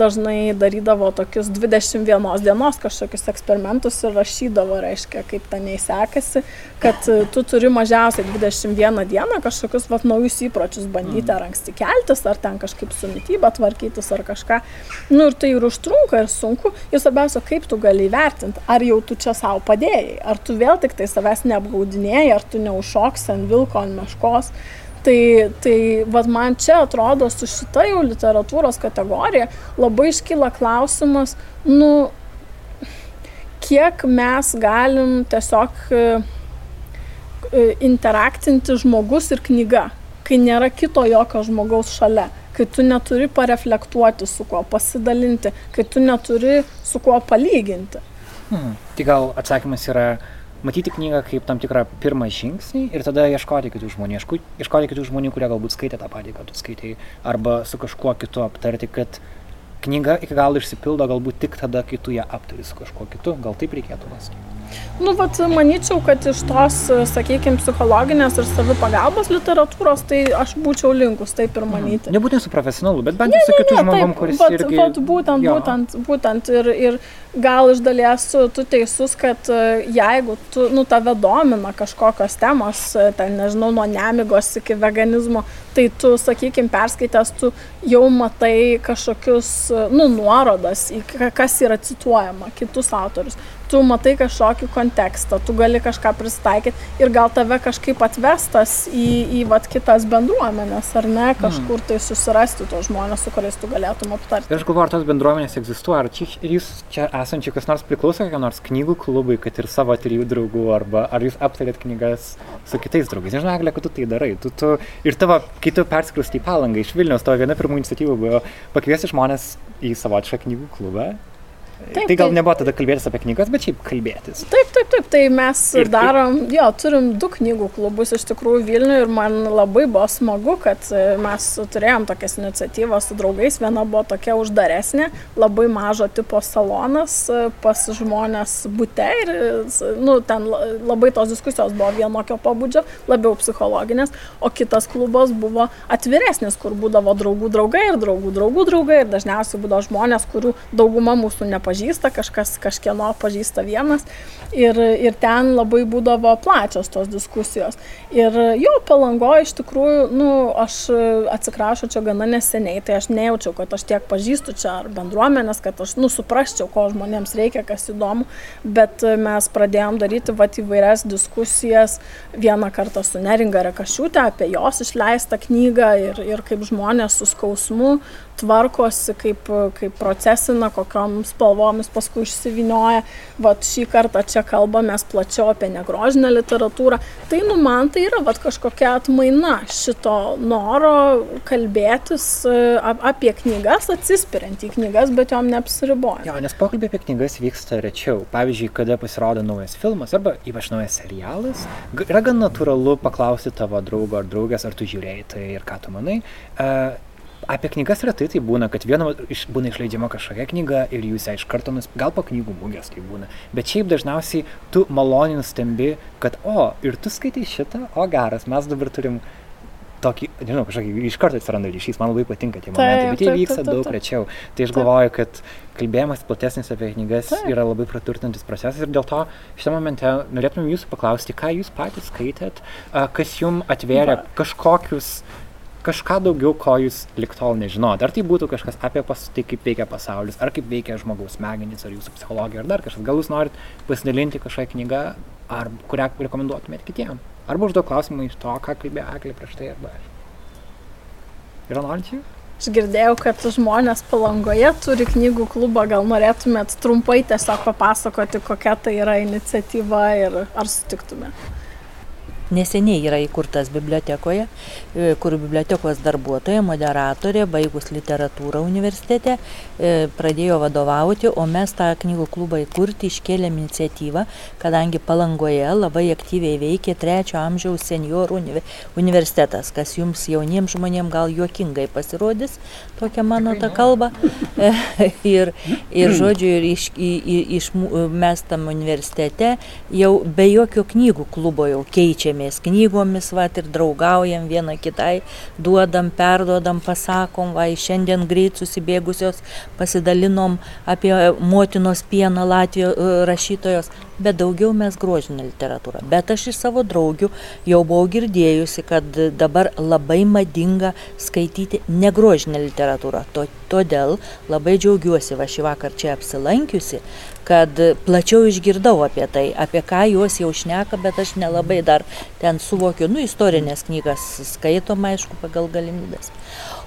dažnai darydavo tokius 21 dienos kažkokius eksperimentus ir rašydavo, reiškia, kaip ten neįsekasi, kad e, tu turi mažiausiai 21 dieną kažkokius vat, naujus įpročius bandyti, ar anksti keltis, ar ten kažkaip su mytyba tvarkytis, ar kažką. Nu ir tai ir užtrunka, ir sunku. Ir svarbiausia, kaip tu gali įvertinti, ar jau tu čia savo padėjai, ar tu vėl tik tai savęs neapgaudinėjai, ar tu neužšoksi ant vilko, ant meškos. Tai, tai vad man čia atrodo su šita jau literatūros kategorija labai iškyla klausimas, nu, kiek mes galim tiesiog e, e, interaktinti žmogus ir knyga, kai nėra kito jokio žmogaus šalia, kai tu neturi pareflektuoti su kuo pasidalinti, kai tu neturi su kuo palyginti. Hmm. Tai gal atsakymas yra matyti knygą kaip tam tikrą pirmą žingsnį ir tada ieškoti kitų žmonių, ieškoti, ieškoti kitų žmonių, kurie galbūt skaitė tą patį, ką tu skaitai, arba su kažkuo kitu aptarti, kad knyga iki galo išsipildo galbūt tik tada, kai tu ją aptari su kažkuo kitu, gal taip reikėtų mąstyti. Nu, vat, manyčiau, kad iš tos, sakykime, psichologinės ir savipagalbos literatūros, tai aš būčiau linkus taip ir manyti. Nebūtinai su profesionalu, bet bent jau su kitu žmogum, kuris vat, irgi... vat, būtent, Jo. būtent, būtent ir, ir gal iš dalies tu teisus, kad e, jeigu tu, nu, tave domina kažkokios temos, e, ten nežinau, nuo nemigos iki veganizmo, tai tu, sakykime, perskaitęs, tu jau matai kažkokius, e, nu, nuorodas į ka- kas yra cituojama, kitus autorius. Tu matai kažkokį kontekstą, tu gali kažką pristaikyti ir gal tave kažkaip atvestas į, į vat, kitas bendruomenės, ar ne, kažkur tai susirasti tos žmonės, su kuriais tu galėtum aptarti. Ir aš galvoju, ar tos bendruomenės egzistuoja, ar čia, jūs čia esančiai kas nors priklauso kokiam nors knygų klubui, kad ir savo trijų draugų, arba ar jūs aptarėt knygas su kitais draugais. Nežinau, Eglė, kad tu tai darai. Tu, tu, ir tavo, kai tu perskrustai į palangą iš Vilnius, tavo viena pirmųjų iniciatyvų buvo pakviesti žmonės į savotišką knygų klubą Taip, tai gal taip. nebuvo tada kalbėtis apie knygas, bet šiaip kalbėtis. Taip, taip, taip, tai mes Ir darom, jo, turim du knygų klubus iš tikrųjų Vilniuje ir man labai buvo smagu, kad e, mes turėjom tokias iniciatyvas su draugais. Viena buvo tokia uždaresnė, labai mažo tipo salonas e, pas žmonės būte ir, e, nu, ten la- labai tos diskusijos buvo vienokio pobūdžio, labiau psichologinės, o kitas klubas buvo atviresnis, kur būdavo draugų draugai ir draugų draugų draugai ir dažniausiai būdavo žmonės, kurių dauguma mūsų nepažįsta, kažkas kažkieno pažįsta vienas ir, ir ten labai būdavo plačios tos diskusijos. Ir jo, palangoje iš tikrųjų, nu, aš atsiprašau čia gana neseniai, tai aš nejaučiau, kad aš tiek pažįstu čia ar bendruomenės, kad aš, nu, suprasčiau, ko žmonėms reikia, kas įdomu, bet mes pradėjom daryti vat įvairias diskusijas vieną kartą su Neringa Rekašiūtė apie jos išleistą knygą ir, ir kaip žmonės su skausmu tvarkosi, kaip, kaip procesina, kokiam spalvomis paskui išsivinioja. Vat šį kartą čia kalbamės plačiau apie negrožinę literatūrą. Tai nu man tai yra vat, kažkokia atmaina šito noro kalbėtis e, ap- apie knygas, atsispiriant į knygas, bet jom neapsiribojant. Jo, nes pokalbė apie knygas vyksta rečiau. Pavyzdžiui, kada pasirodo naujas filmas arba ypač naujas serialas, yra gan natūralu paklausti tavo draugo ar draugės, ar tu žiūrėjai tai ir ką tu manai. Uh, Apie knygas retai tai būna, kad viena iš, būna išleidžiama kažkokia knyga ir jūs ją iš karto nus... Gal po knygų mūgės tai būna. Bet šiaip dažniausiai tu maloniai nustembi, kad o, ir tu skaitai šitą, o geras, mes dabar turim tokį, nežinau, kažkokį iš karto atsiranda ryšys, man labai patinka tie momentai, Taip, bet jie vyksta daug rečiau. Tai aš Taip. galvoju, kad kalbėjimas platesnis apie knygas Taip. yra labai praturtinantis procesas ir dėl to šitą momente norėtumėm jūsų paklausti, ką jūs patys skaitėt, kas jums atvėrė Va. kažkokius kažką daugiau, ko jūs liktol nežinot. Ar tai būtų kažkas apie pas, tai, kaip veikia pasaulis, ar kaip veikia žmogaus smegenys, ar jūsų psichologija, ar dar kažkas. Gal jūs norit pasidalinti kažkokią knygą, ar kurią rekomenduotumėt kitiem. Arba užduok klausimą iš to, ką kalbėjo Eklė prieš tai, arba aš. Yra norinčių? Aš girdėjau, kad žmonės palangoje turi knygų klubą, gal norėtumėt trumpai tiesiog papasakoti, kokia tai yra iniciatyva ir ar sutiktumėt. Neseniai yra įkurtas bibliotekoje, e, kur bibliotekos darbuotoja, moderatorė, baigus literatūrą universitete, e, pradėjo vadovauti, o mes tą knygų klubą įkurti iškėlėm iniciatyvą, kadangi palangoje labai aktyviai veikia trečio amžiaus seniorų unive- universitetas, kas jums jauniems žmonėms gal juokingai pasirodys, tokia mano ta kalba. Ir, ir žodžiu, ir iš, į, į, iš, mes tam universitete jau be jokio knygų klubo jau keičiamės knygomis, va ir draugaujam viena kitai, duodam, perduodam, pasakom, va šiandien greit susibėgusios pasidalinom apie motinos pieną Latvijos rašytojos, bet daugiau mes grožinę literatūrą. Bet aš iš savo draugių jau buvau girdėjusi, kad dabar labai madinga skaityti negrožinę literatūrą. To, todėl labai džiaugiuosi va šį vakar čia apsilankiusi, kad plačiau išgirdau apie tai, apie ką juos jau šneka, bet aš nelabai dar ten suvokiu, nu, istorinės knygas skaitom, aišku, pagal galimybės.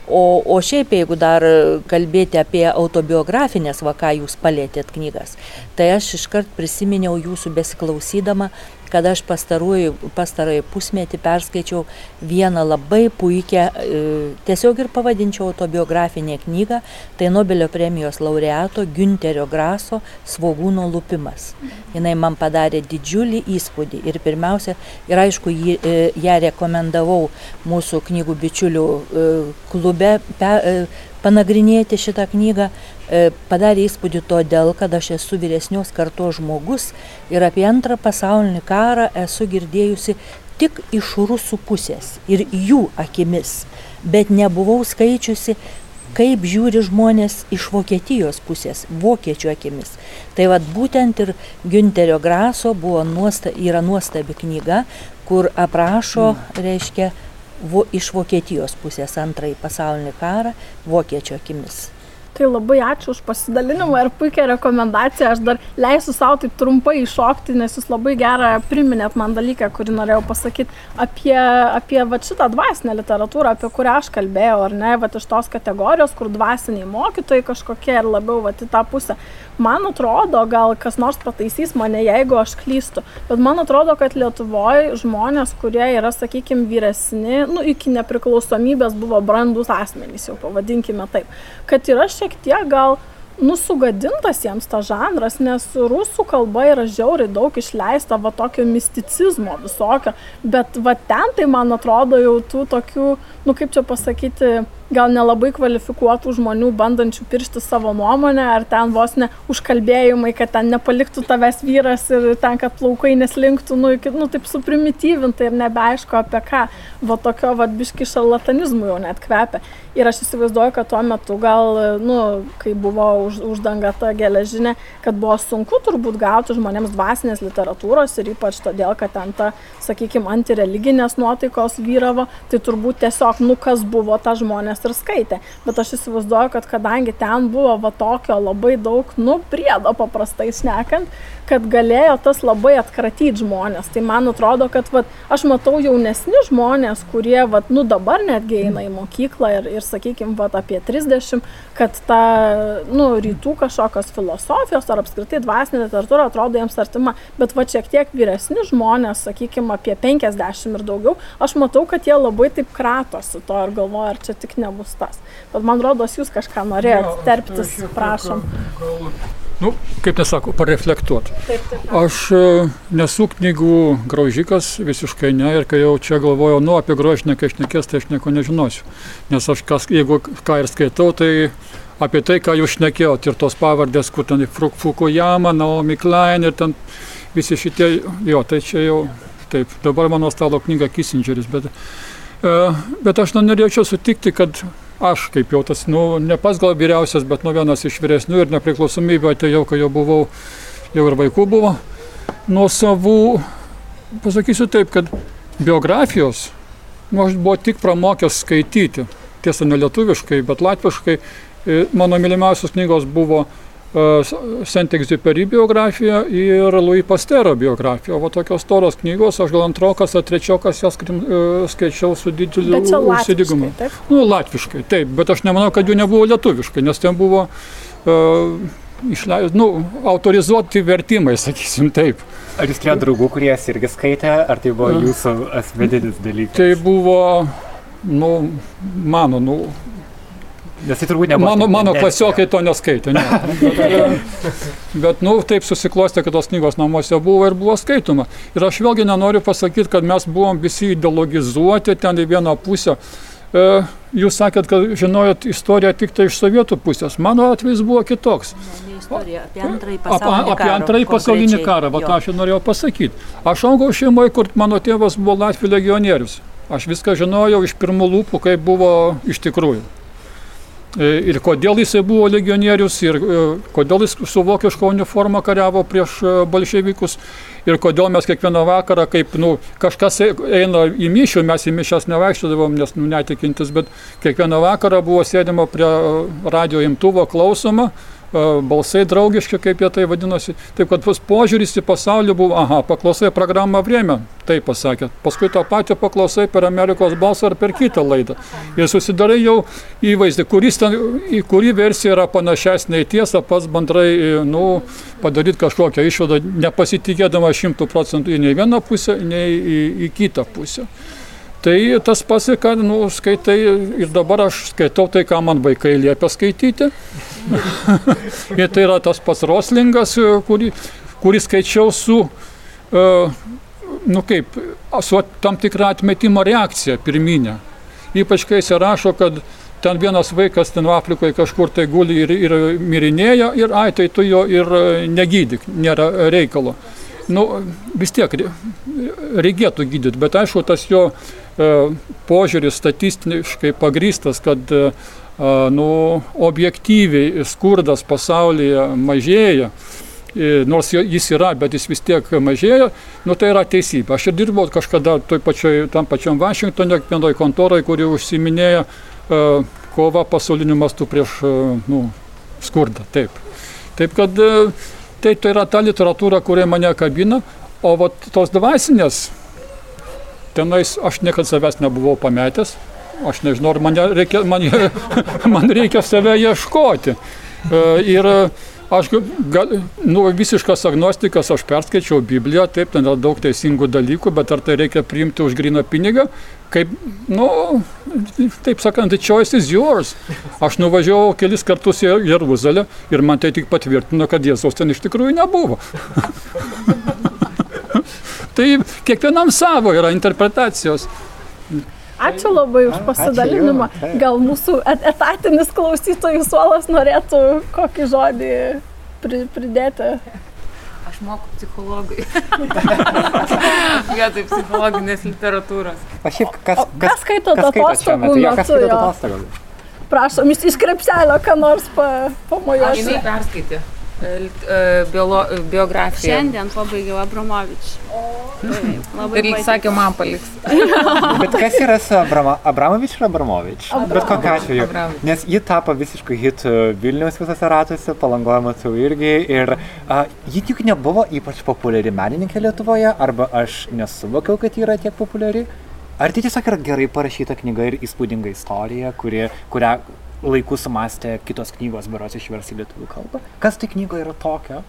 O, o šiaip, jeigu dar kalbėti apie autobiografinės, va ką jūs palėtėt knygas, tai aš iškart prisiminiau jūsų besiklausydama, kad aš pastarąjį pusmetį perskaičiau vieną labai puikią, e, tiesiog ir pavadinčiau autobiografinę knygą, tai Nobelio premijos laureato Günterio Graso Svogūno lupimas. Jis man padarė didžiulį įspūdį ir pirmiausia, ir aišku, jį, e, ją rekomendavau mūsų knygų bičiulių e, klube pe, panagrinėti šitą knygą padarė įspūdį todėl, kad aš esu vyresnios kartos žmogus ir apie antrą pasaulinį karą esu girdėjusi tik iš rusų pusės ir jų akimis, bet nebuvau skaičiusi, kaip žiūri žmonės iš Vokietijos pusės, vokiečių akimis. Tai vad būtent ir Günterio Graso nuosta, yra nuostabi knyga, kur aprašo, reiškia, vo, iš Vokietijos pusės antrąjį pasaulinį karą vokiečių akimis. Tai labai ačiū už pasidalinimą ir puikią rekomendaciją. Aš dar leisiu savo taip trumpai iššokti, nes jūs labai gerą priminėt man dalyką, kurį norėjau pasakyti apie, apie va, šitą dvasinę literatūrą, apie kurią aš kalbėjau, ar ne, va, iš tos kategorijos, kur dvasiniai mokytojai kažkokie ir labiau va, į tą pusę. Man atrodo, gal kas nors pataisys mane, jeigu aš klystu, bet man atrodo, kad Lietuvoje žmonės, kurie yra, sakykime, vyresni, nu, iki nepriklausomybės buvo brandus asmenys, jau pavadinkime taip, kad yra šiek tiek gal nusugadintas jiems tas žanras, nes rusų kalba yra žiauriai daug išleista va tokio misticizmo visokio, bet va ten tai man atrodo jau tų tokių, nu kaip čia pasakyti, gal nelabai kvalifikuotų žmonių, bandančių piršti savo nuomonę, ar ten vos ne užkalbėjimai, kad ten nepaliktų tavęs vyras ir ten, kad plaukai neslinktų, nu, iki, nu taip suprimityvintai ir nebeaišku apie ką, va tokio va biški šarlatanizmų jau net kvepia. Ir aš įsivaizduoju, kad tuo metu gal, nu, kai buvo už, uždanga ta geležinė, kad buvo sunku turbūt gauti žmonėms dvasinės literatūros ir ypač todėl, kad ten ta, sakykime, antireliginės nuotaikos vyravo, tai turbūt tiesiog, nu, kas buvo ta žmonės ir skaitė. Bet aš įsivaizduoju, kad kadangi ten buvo va tokio labai daug, nu, priedo paprastai šnekant, kad galėjo tas labai atkratyti žmonės. Tai man atrodo, kad vat, aš matau jaunesni žmonės, kurie vat, nu, dabar netgi eina į mokyklą ir, ir sakykime, vat, apie 30, kad ta nu, rytų kažkokios filosofijos ar apskritai dvasinė literatūra atrodo jiems artima, bet va šiek tiek vyresni žmonės, sakykime, apie 50 ir daugiau, aš matau, kad jie labai taip kratosi to ir galvoja, ar čia tik nebus tas. Bet man rodos, jūs kažką norėjot terptis, prašom. Gal nu, kaip nesako, pareflektuoti. Aš e, nesu knygų graužikas, visiškai ne, ir kai jau čia galvojau, nu, apie grožinę, kai aš nekės, tai aš nieko nežinosiu. Nes aš, kas, jeigu ką ir skaitau, tai apie tai, ką jūs šnekėjot, ir tos pavardės, kur ten Fukuyama, Naomi Klein ir ten visi šitie, jo, tai čia jau, taip, dabar mano stalo knyga Kissingeris, bet, bet aš norėčiau sutikti, kad aš kaip jau tas, nu, ne pas gal vyriausias, bet nu vienas iš vyresnių ir nepriklausomybė atėjau, kai jau buvau, jau ir vaikų buvo, nuo savų, pasakysiu taip, kad biografijos, nu, aš buvau tik pramokęs skaityti, tiesa ne lietuviškai, bet latviškai, mano mylimiausios knygos buvo Saint-Exupéry biografija ir Louis Pastero biografija. O tokios toros knygos, aš gal antrokas ar trečiokas jas skaičiau su dideliu užsidigumu. Nu, latviškai, taip, bet aš nemanau, kad jų nebuvo lietuviškai, nes ten buvo uh, išleis, nu, autorizuoti vertimai, sakysim taip. Ar jūs turėjote draugų, kurie jas irgi skaitė, ar tai buvo jūsų asmeninis dalykas? Tai buvo, nu, mano, nu, Nes tai turbūt nebuvo. Mano, mano klasiokai to neskaitė. Ne. Bet, nu, taip susiklostė, kad tos knygos namuose buvo ir buvo skaitoma. Ir aš vėlgi nenoriu pasakyti, kad mes buvom visi ideologizuoti ten į vieną pusę. E, jūs sakėt, kad žinojot istoriją tik tai iš sovietų pusės. Mano atvejs buvo kitoks. Istorija apie antrąjį pasaulinį karą. Apie antrąjį pasaulinį karą, va tą aš norėjau pasakyti. Aš augau šeimoje, kur mano tėvas buvo Latvijos legionierius. Aš viską žinojau iš pirmų lūpų, kaip buvo iš tikrųjų. E, ir kodėl jisai buvo legionierius, ir e, kodėl jis su vokiško uniforma kariavo prieš e, bolševikus, ir kodėl mes kiekvieną vakarą, kaip nu, kažkas eina į mišių, mes į mišęs nevaikščiodavom, nes nu, netikintis, bet kiekvieną vakarą buvo sėdima prie radio imtuvo klausoma, balsai draugiški, kaip jie tai vadinosi. Taip kad požiūris į pasaulį buvo, aha, paklausai programą Vrėmę, taip pasakė. Paskui tą patį paklausai per Amerikos balsą ar per kitą laidą. Ir susidarai jau įvaizdį, kuris ten, į kurį versija yra panašesnė į tiesą, pats bendrai, nu, padaryti kažkokią išvadą, nepasitikėdama šimtų procentų į nei vieną pusę, nei į, į kitą pusę. Tai tas pats, kad nu, skaitai ir dabar aš skaitau tai, ką man vaikai liepia skaityti. ir tai yra tas pats Roslingas, kurį, kurį skaičiau su, uh, nu kaip, su tam tikra atmetimo reakcija pirminė. Ypač kai jis rašo, kad ten vienas vaikas ten Afrikoje kažkur tai guli ir, ir mirinėja ir ai, tai tu jo ir negydyk, nėra reikalo. Nu, vis tiek reikėtų gydyti, bet aišku, tas jo požiūris statistiškai pagrystas, kad e, nu, objektyviai skurdas pasaulyje mažėja, e, nors jis yra, bet jis vis tiek mažėja, nu, tai yra teisybė. Aš ir dirbau kažkada pačioj, tam pačiam Vašingtonė, vienoje kontoroje, kuri užsiminėja kova pasauliniu mastu prieš nu, Skurdą, taip. Taip kad e, tai, tai yra ta literatūra, kuri mane kabina, o vat, tos dvasinės, tenais aš niekada savęs nebuvau pametęs, aš nežinau, ar man reikia, man, man reikia save ieškoti. E, ir aš gal, nu, visiškas agnostikas, aš perskaičiau Bibliją, taip, ten yra daug teisingų dalykų, bet ar tai reikia priimti už gryną pinigą, kaip, nu, taip sakant, the choice is yours. Aš nuvažiavau kelis kartus į Jeruzalę ir man tai tik patvirtino, kad Jėzaus ten iš tikrųjų nebuvo. tai kiekvienam savo yra interpretacijos. Ačiū labai už pasidalinimą. Gal mūsų etatinis klausytojų suolas norėtų kokį žodį pridėti. Aš moku psichologai. Vietoj psichologinės literatūros. O šiaip kas, kas, kas skaito atostogų metu? Prašom, iš krepšelio, ką nors pa, pamojuoti. Jinai perskaitė. E, biolo, biografiją. Šiandien pabaigiau Abramovič. Labai ir lyg sakė, man paliks. Bet kas yra su Abrama, Abramovič ir Abramovič? Abramovič. Bet kokiu atveju. Abramovič. Nes ji tapo visiškai hit Vilniaus visose ratuose, palangojo matau irgi. Ir a, ji tik nebuvo ypač populiari menininkė Lietuvoje, arba aš nesuvokiau, kad ji yra tiek populiari. Ar tai tiesiog yra gerai parašyta knyga ir įspūdinga istorija, kuri, kurią laiku sumastė kitos knygos beros išversti į lietuvių kalbą. Kas tai knygoje yra tokio,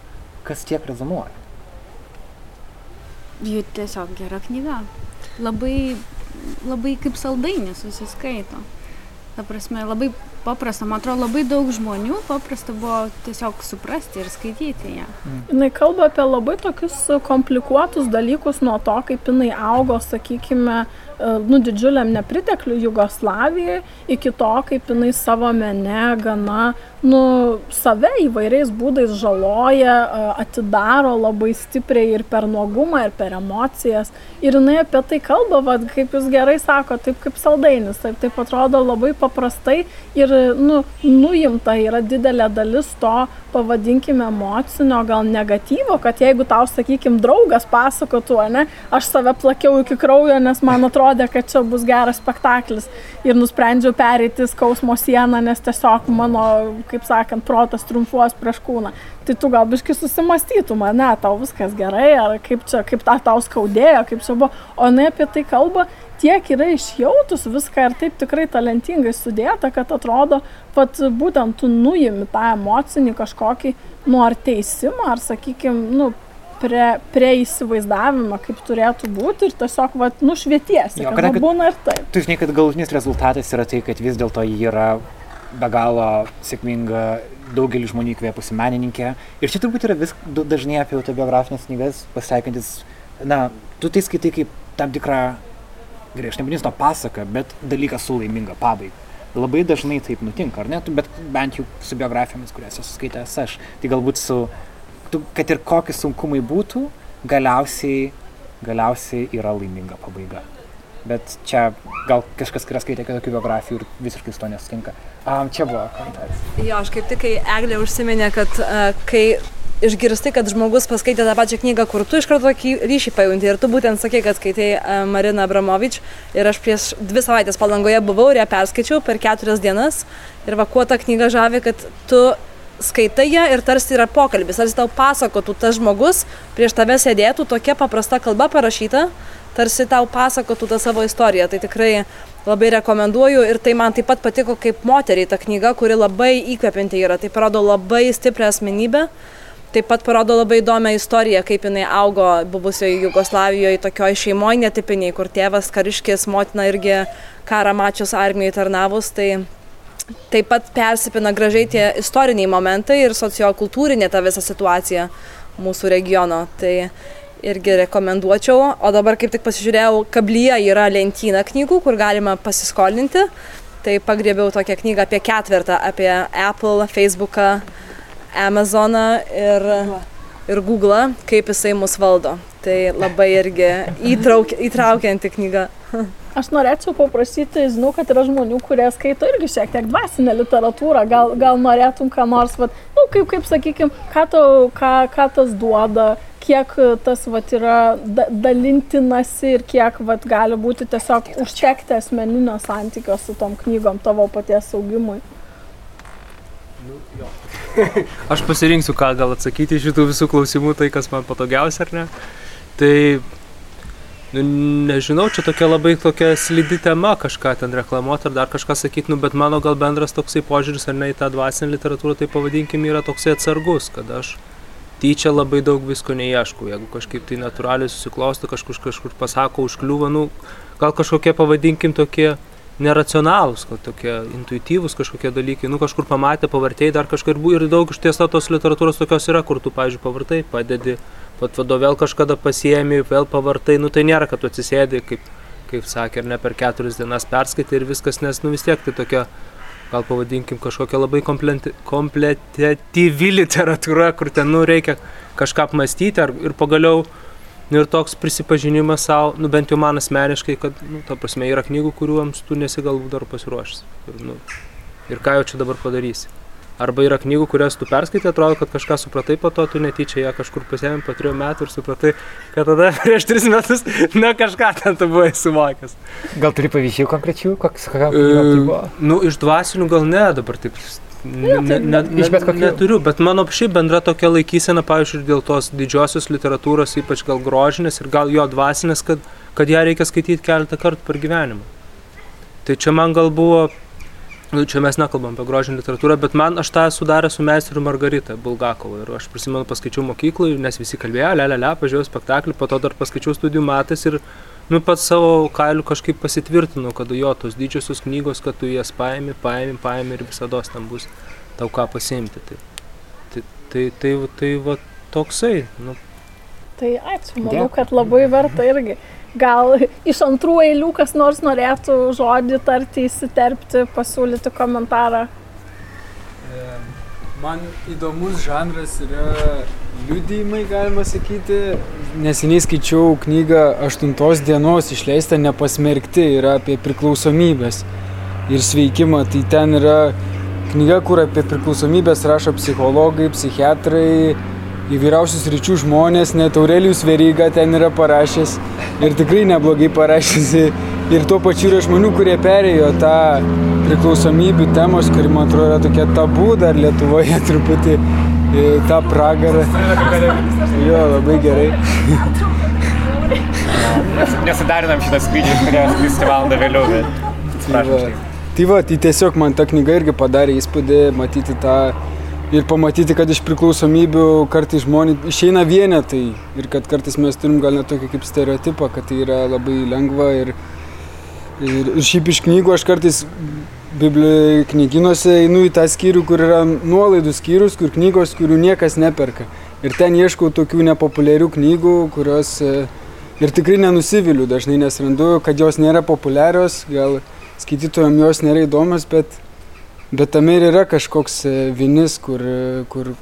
kas tiek rezonuoja? Jų tiesiog gera knyga. Labai, labai kaip saldainis susiskaito. Ta prasme, labai paprasta, man atrodo, labai daug žmonių paprasta buvo tiesiog suprasti ir skaityti ją. Mm. Jis kalba apie labai tokius komplikuotus dalykus nuo to, kaip jinai augo, sakykime, E, nu, didžiuliam nepritekliu Jugoslavijoje, iki to, kaip jinai savo mene gana, nu, save įvairiais būdais žaloja, atidaro labai stipriai ir per nuogumą, ir per emocijas. Ir jinai apie tai kalba, vad, kaip jūs gerai sako, taip kaip saldainis, taip, taip atrodo labai paprastai ir, nu, nuimta yra didelė dalis to, pavadinkime, emocinio, gal negatyvo, kad jeigu tau, sakykime, draugas pasakotų, ne, aš save plakiau iki kraujo, nes man atrodė, kad čia bus geras spektaklis ir nusprendžiau pereiti skausmo sieną, nes tiesiog mano, kaip sakant, protas triumfuos prieš kūną. Tai tu gal biškai susimastytum, ne, tau viskas gerai, ar kaip čia, kaip ta, tau skaudėjo, kaip čia buvo, o ne apie tai kalba, tiek yra išjautus viską ir taip tikrai talentingai sudėta, kad atrodo, pat būtent tu nuimi tą emocinį kažkokį, nu ar teisimą, ar sakykime, nu, prie, prie įsivaizdavimo, kaip turėtų būti ir tiesiog, va, nušvietiesi. Jo, kad, būna ir taip. Tu žinai, kad galutinis rezultatas yra tai, kad vis dėlto ji yra be galo sėkminga daugelį žmonių įkvėpusi menininkė. Ir čia turbūt yra vis dažnai apie autobiografinės knygas pasitaikantis, na, tu tai skaitai kaip tam tikrą, gerai, aš nebūtinai to pasaką, bet dalyką su laiminga pabaiga. Labai dažnai taip nutinka, ar ne? Bet bent jau su biografijomis, kurias esu skaitęs aš, tai galbūt su tu, kad ir kokie sunkumai būtų, galiausiai, galiausiai yra laiminga pabaiga. Bet čia gal kažkas, kuris skaitė kitokių biografijų ir visiškai su to nesutinka. Um, čia buvo komentaras. Jo, aš kaip tik, kai Eglė užsiminė, kad uh, kai išgirsti, kad žmogus paskaitė tą pačią knygą, kur tu iš karto ryšį pajunti. Ir tu būtent sakė, kad skaitai Mariną Abramovič. Ir aš prieš dvi savaitės palangoje buvau ir ją perskaičiau per keturias dienas. Ir va, kuo ta knyga žavi, kad tu skaitai ją ir tarsi yra pokalbis, tarsi tau pasakotų tas žmogus, prieš tave sėdėtų tokia paprasta kalba parašyta, tarsi tau pasakotų tą savo istoriją. Tai tikrai labai rekomenduoju ir tai man taip pat patiko kaip moteriai ta knyga, kuri labai įkvepianti yra. Tai parodo labai stiprią asmenybę. Taip pat parodo labai įdomią istoriją, kaip jinai augo buvusioje Jugoslavijoje, tokioje šeimoje netipiniai, kur tėvas kariškis, motina irgi karą mačius armijai tarnavus. Tai taip pat persipina gražiai tie istoriniai momentai ir sociokultūrinė ta visa situacija mūsų regiono. Tai irgi rekomenduočiau. O dabar kaip tik pasižiūrėjau, kablyje yra lentyna knygų, kur galima pasiskolinti. Tai pagrėbiau tokią knygą apie ketvirtą, apie Apple, Facebooką, Amazoną ir, ir Google, kaip jisai mus valdo. Tai labai irgi įtrauk, įtraukianti knyga. Aš norėčiau paprašyti, žinau, kad yra žmonių, kurie skaito irgi šiek tiek dvasinę literatūrą, gal, gal norėtum ką nors, vat, nu, kaip, kaip sakykime, ką, tau, ką, ką tas duoda, kiek tas vat, yra da, dalintinasi ir kiek vat, gali būti tiesiog užtekti asmeninio santykio su tom knygom tavo paties augimui. Nu. Aš pasirinksiu, ką gal atsakyti iš šitų visų klausimų, tai kas man patogiausia ar ne. Tai, nu, nežinau, čia tokia labai tokia slidi tema kažką ten reklamuoti ar dar kažką sakyti, nu, bet mano gal bendras toksai požiūris ar ne į tą dvasinę literatūrą, tai pavadinkim, yra toksai atsargus, kad aš tyčia labai daug visko neieškau. Jeigu kažkaip tai natūraliai susiklosto, kažkur, kažkur pasako, užkliūva, nu, gal kažkokie pavadinkim tokie neracionalūs, tokie intuityvūs kažkokie dalykai, nu kažkur pamatė, pavartėjai, dar kažkur ir daug iš tiesa tos literatūros tokios yra, kur tu, pavyzdžiui, pavartai, padedi, pat vado vėl kažkada pasiemi, vėl pavartai, nu tai nėra, kad tu atsisėdi, kaip, kaip sakė, ir ne per keturias dienas perskaitai ir viskas, nes nu vis tiek tai tokia, gal pavadinkim, kažkokia labai kompletėtyvi literatūra, kur ten, nu, reikia kažką apmastyti ar, ir pagaliau Nu, ir toks prisipažinimas savo, nu bent jau man asmeniškai, kad, nu, ta prasme, yra knygų, kuriuoms tu nesi galbūt dar pasiruošęs. Ir, nu, ir ką jau čia dabar padarysi. Arba yra knygų, kurias tu perskaitai, atrodo, kad kažką supratai, po to tu netyčia ją kažkur pasėmė po trijų metų ir supratai, kad tada prieš tris metus, na kažką ten tu buvai suvokęs. Gal turi pavyzdžių konkrečių, koks E, tai buvo? nu, iš dvasinių gal ne dabar taip. Ne, ne, ne, bet kokių. neturiu, bet mano šiaip bendra tokia laikysena, pavyzdžiui, dėl tos didžiosios literatūros, ypač gal grožinės ir gal jo dvasinės, kad, kad ją reikia skaityti keletą kartų per gyvenimą. Tai čia man gal buvo, nu, čia mes nekalbam apie grožinę literatūrą, bet man aš tą esu daręs su meisteriu Margarita Bulgakovu. Ir aš prisimenu, paskaičiau mokyklai, nes visi kalbėjo, le, le, le, pažiūrėjau spektaklį, po to dar paskaičiau studijų metais ir nu, pats savo kailiu kažkaip pasitvirtinau, kad jo tos didžiosios knygos, kad tu jas paimi, paimi, paimi ir visada ten bus tau ką pasimti. Tai, tai, tai, tai, tai, tai va toksai. Nu, Tai ačiū, manau, kad labai verta irgi. Gal iš antrų eilių kas nors norėtų žodį tarti, įsiterpti, pasiūlyti komentarą. Man įdomus žanras yra liudijimai, galima sakyti. Neseniai skaičiau knygą 8 dienos išleistą Nepasmerkti, yra apie priklausomybės ir sveikimą. Tai ten yra knyga, kur apie priklausomybės rašo psichologai, psichiatrai, įvairiausius ryčių žmonės, net Aurelijus Veryga ten yra parašęs ir tikrai neblogai parašęs. Ir tuo pačiu yra žmonių, kurie perėjo tą priklausomybių temos, kuri man atrodo yra tokia tabu dar Lietuvoje truputį e, tą pragarą. Jo, labai gerai. Nesudarinam šitą skrydį, turėjau skristi valandą vėliau, bet Tai va, tai va, tai tiesiog man ta knyga irgi padarė įspūdį matyti tą ir pamatyti, kad iš priklausomybių kartais žmonės išeina vienetai ir kad kartais mes turim gal net tokį kaip stereotipą, kad tai yra labai lengva ir, ir, ir šiaip iš knygų aš kartais Biblijos knyginuose einu į tą skyrių, kur yra nuolaidų skyrius, kur knygos, kurių niekas neperka. Ir ten ieškau tokių nepopuliarių knygų, kurios e, ir tikrai nenusiviliu dažnai, nes randu, kad jos nėra populiarios, gal skaitytojams jos nėra įdomios, bet, bet tame ir yra kažkoks e, vinis, kur, e, kur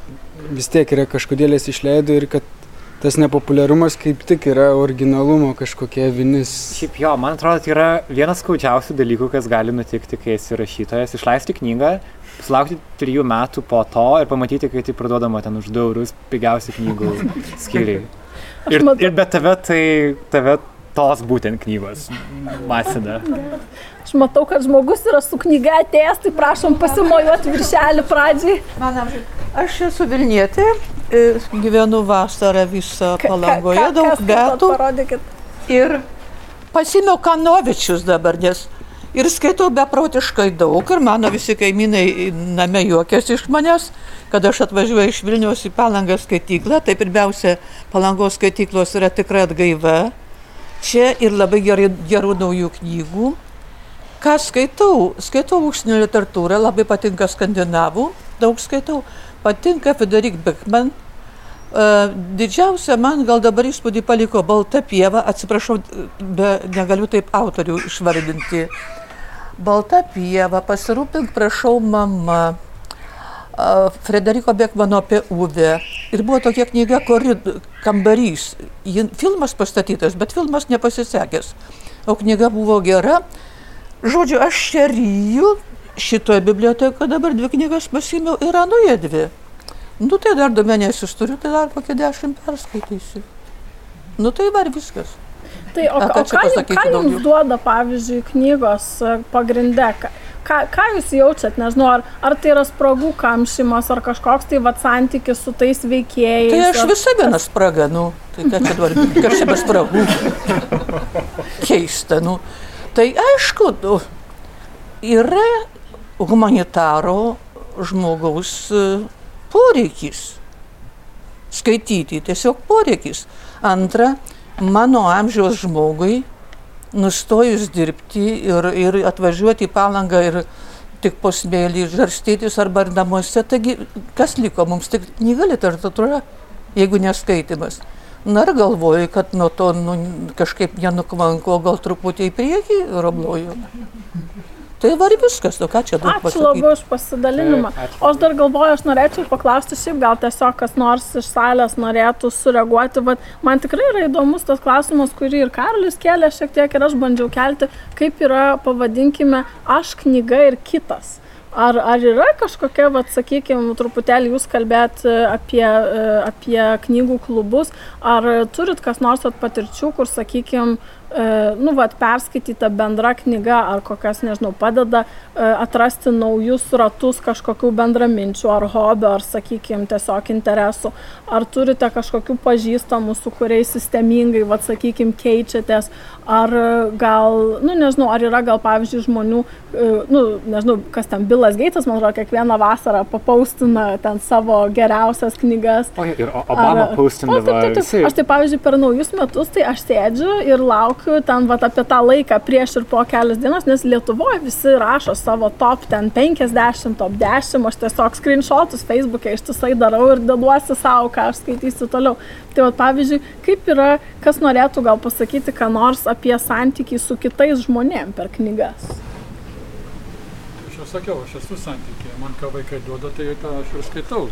vis tiek yra kažkodėl jas išleido ir kad tas nepopuliarumas kaip tik yra originalumo kažkokia vinis. Šiaip jo, man atrodo, tai yra vienas skaudžiausių dalykų, kas gali nutikti, kai esi rašytojas. Išleisti knygą, sulaukti trijų metų po to ir pamatyti, kai tai parduodama ten už 2 eurus pigiausi knygų skyriai. Ir, ir be tave tai tave tos būtent knygos masina. Aš matau, kad žmogus yra su knyga atėjęs, tai prašom pasimojuoti viršelį pradžiai. Man amžiai. Aš esu Vilnietė, e, gyvenu vasarą visą palangoje daug metų. Parodykit. Ir pasimiau Kanovičius dabar, nes ir skaitau beprotiškai daug ir mano visi kaimynai name juokiasi iš manęs, kad aš atvažiuoju iš Vilniaus į palangą skaityklą. Tai pirmiausia, palangos skaityklos yra tikrai atgaiva. Čia ir labai gerai, gerų naujų knygų. Ką skaitau? Skaitau užsienio literatūrą, labai patinka skandinavų, daug skaitau. Patinka Federik Beckman. Uh, didžiausia man gal dabar įspūdį paliko Balta pieva, atsiprašau, be, negaliu taip autorių išvardinti. Balta pieva, pasirūpink, prašau, mama. Uh, Frederiko Bekmano apie Uvę. Ir buvo tokia knyga, kuri kambarys. Filmas pastatytas, bet filmas nepasisekęs. O knyga buvo gera. Žodžiu, aš čia ryju šitoje bibliotekoje dabar dvi knygas pasimiau ir anoje dvi. Nu tai dar du mėnesius turiu, tai dar kokią dešimt perskaitysiu. Nu tai var viskas. Tai o, A, o ką čia ką, ką jums duoda, pavyzdžiui, knygos e, pagrindė? Ką- ką, jūs jaučiat, nežinau, ar, ar tai yra spragų kamšymas, ar kažkoks tai vat santykis su tais veikėjais. Tai aš ar- visai viena spraga, nu, tai ką čia dabar, be spragų. Keista, nu. Tai aišku, yra humanitaro žmogaus e, poreikis. Skaityti, tiesiog poreikis. Antra, mano amžiaus žmogui nustojus dirbti ir, ir atvažiuoti į palangą ir tik po smėlį žarstytis arba ir namuose, taigi kas liko mums tik knyga literatūra, jeigu neskaitimas. Na ir galvoju, kad nuo to nu, kažkaip nenukvanko, gal truputį į priekį robloju. Tai var ir viskas, nu ką čia daug Ačiū labai už pasidalinimą. O aš dar galvoju, aš norėčiau paklausti, šiaip gal tiesiog kas nors iš salės norėtų sureaguoti. Vat man tikrai yra įdomus tas klausimas, kurį ir Karolis kėlė šiek tiek ir aš bandžiau kelti, kaip yra, pavadinkime, aš knyga ir kitas. Ar, ar yra kažkokia, vat, sakykime, truputėlį jūs kalbėt e, apie, e, apie knygų klubus, ar turit kas nors vat, patirčių, kur, sakykime, nu, vat, perskaityta bendra knyga ar kokias, nežinau, padeda e, atrasti naujus ratus kažkokių bendraminčių ar hobio, ar, sakykime, tiesiog interesų. Ar turite kažkokių pažįstamų, su kuriais sistemingai, vat, sakykime, keičiatės, ar e, gal, nu, nežinau, ar yra gal, pavyzdžiui, žmonių, e, nu, nežinau, kas ten Bilas Geitas, man atrodo, kiekvieną vasarą papaustina ten savo geriausias knygas. O ir Obama Ar- paustindavo taip, taip, taip. Aš tai, pavyzdžiui, per naujus metus, tai aš sėdžiu ir laukiu ten vat, apie tą laiką prieš ir po kelias dienas, nes Lietuvoje visi rašo savo top ten 50, top 10, aš tiesiog screenshotus Facebook'e ištisai darau ir deduosi savo, ką aš skaitysiu toliau. Tai, vat, pavyzdžiui, kaip yra, kas norėtų gal pasakyti, ką nors apie santykį su kitais žmonėmis per knygas. Aš jau sakiau, aš esu santykėje, man ką vaikai duoda, tai tą aš ir skaitau.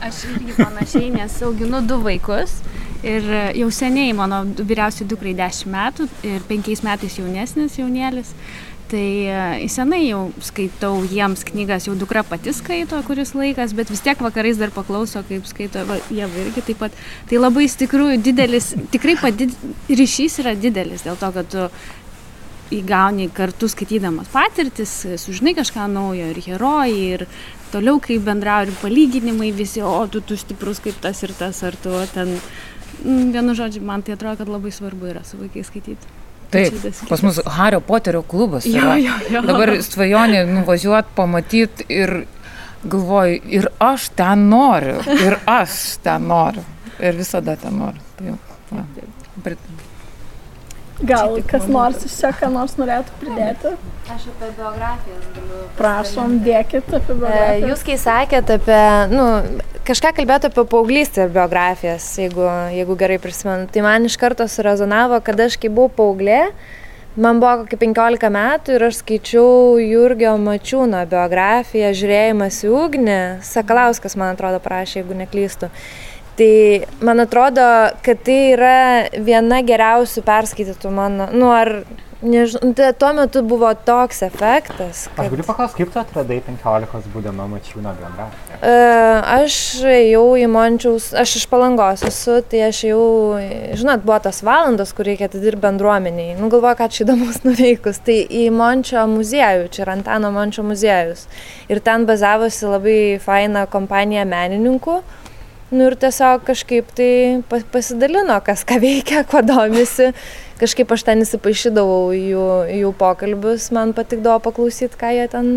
Aš irgi panašiai, nes auginu du vaikus ir e, jau seniai mano vyriausiai dukrai 10 metų ir 5 metais jaunesnis jaunėlis. Tai e, senai jau skaitau jiems knygas, jau dukra pati skaito kuris laikas, bet vis tiek vakarais dar paklauso, kaip skaito va, jie irgi taip pat. Tai labai iš tikrųjų didelis, tikrai padid, ryšys yra didelis dėl to, kad tu įgauni kartu skaitydamas patirtis, sužinai kažką naujo ir herojai, ir toliau kaip bendrauja, ir palyginimai visi, o tu, tu stiprus kaip tas ir tas, ar tu ten, vienu žodžiu, man tai atrodo, kad labai svarbu yra su vaikais skaityti. Taip, pas mus Hario Poterio klubas. Jo, yra. jo, jo. Dabar svajonė nuvažiuoti, pamatyti ir galvoju, ir aš ten noriu, ir aš ten noriu, ir visada ten noriu. Tai, jau, va. Gal kas nors iš čia ką nors norėtų pridėti? Aš apie biografijas galiu. Prašom, dėkit apie E, biografijas. Jūs kai sakėt apie, nu, kažką kalbėjote apie paauglystę ir biografijas, jeigu, jeigu gerai prisimenu, tai man iš karto surezonavo, kad aš kai buvau paauglė, man buvo kokį 15 metų ir aš skaičiau Jurgio Mačiūno biografiją Žiūrėjimas į ugnį, Sakalauskas, man atrodo, parašė, jeigu neklystu. Tai man atrodo, kad tai yra viena geriausių perskaitytų mano, nu ar, nežinau, tai tuo metu buvo toks efektas, Aš galiu paklausti, kaip tu atradai 15 būdama mačiūno biografiją? E, Aš jau į Mončiaus, aš iš palangos esu, tai aš jau, žinot, buvo tos valandos, kur reikia atidirbti bendruomeniai. Nu, galvoju, ką čia įdomus nuveikus. Tai į Mončio muziejų, čia yra Antano Mončio muziejus. Ir ten bazavosi labai faina kompanija menininkų. Nu ir tiesiog kažkaip tai pa- pasidalino, kas ką veikia, kuo domisi. Kažkaip aš ten įsipaišydavau jų, jų pokalbius, man patikdavo paklausyti, ką jie ten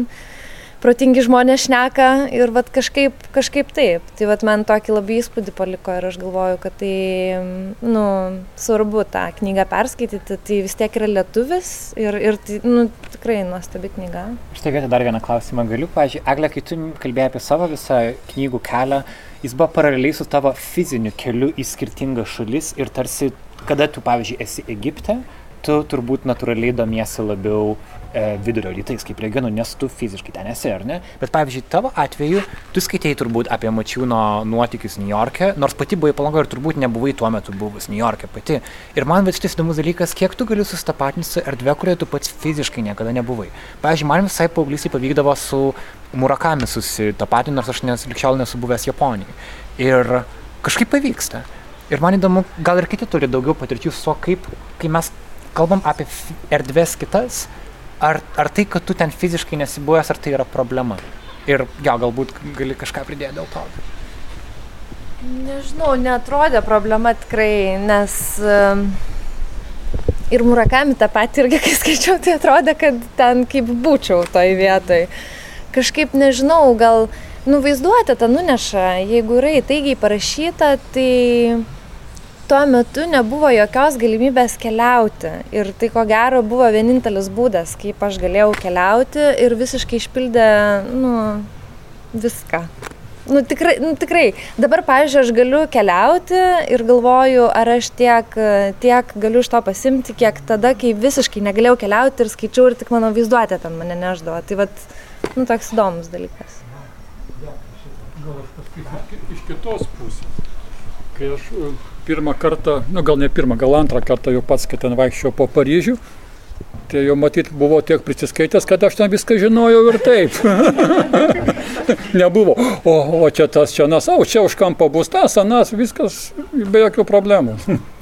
protingi žmonės šneka ir vat kažkaip, kažkaip taip. Tai vat man tokį labai įspūdį paliko ir aš galvoju, kad tai, nu, svarbu tą knygą perskaityti, tai vis tiek yra lietuvis ir, ir tai, nu, tikrai nuostabi knyga. Štai vietoj dar vieną klausimą galiu. Pavyzdžiui, Eglė, kai tu kalbėjai apie savo visą knygų kelią, jis buvo paraleliai su tavo fiziniu keliu į skirtingas šalis ir tarsi, kada tu, pavyzdžiui, esi Egipte, tu turbūt natūraliai domiesi labiau e, vidurio rytais kaip regionu, nes tu fiziškai ten esi, ar ne? Bet pavyzdžiui, tavo atveju, tu skaitėjai turbūt apie Mačiūno nuotykius New York'e, nors pati buvai palango ir turbūt nebuvai tuo metu buvus New York'e pati. Ir man vis šitas įdomus dalykas, kiek tu gali sustapatinti su erdve, kurioje tu pats fiziškai niekada nebuvai. Pavyzdžiui, man visai paauglysai pavykdavo su Murakami susitapatinti, nors aš nes likščiol nesu buvęs Japonijai. Ir kažkaip pavyksta. Ir man įdomu, gal ir kiti turi daugiau patirčių su to, kaip, kai mes kalbam apie erdves kitas, ar, ar tai, kad tu ten fiziškai nesibuvęs, ar tai yra problema? Ir jo, galbūt gali kažką pridėti dėl to. Nežinau, netrodė problema tikrai, nes ir Murakami tą patį irgi, kai skaičiau, tai atrodė, kad ten kaip būčiau toj vietoj. Kažkaip nežinau, gal nuvaizduoti tą nuneša, jeigu yra įtaigiai parašyta, tai tuo metu nebuvo jokios galimybės keliauti. Ir tai ko gero buvo vienintelis būdas, kaip aš galėjau keliauti ir visiškai išpildė, nu, viską. Nu tikrai, nu tikrai. Dabar, pavyzdžiui, aš galiu keliauti ir galvoju, ar aš tiek, tiek galiu iš to pasimti, kiek tada, kai visiškai negalėjau keliauti ir skaičiau ir tik mano vaizduotė ten mane neždavo. Tai vad, nu toks įdomus dalykas. Gal aš pasakysiu iš kitos pusės. Kai aš pirmą kartą, nu gal ne pirmą, gal antrą kartą jau pats, kai ten vaikščiau po Paryžių, tai jau matyt buvo tiek prisiskaitęs, kad aš ten viską žinojau ir taip. Nebuvo, o, o čia tas, čia nas, o čia už kampo bus tas, anas, viskas be jokių problemų.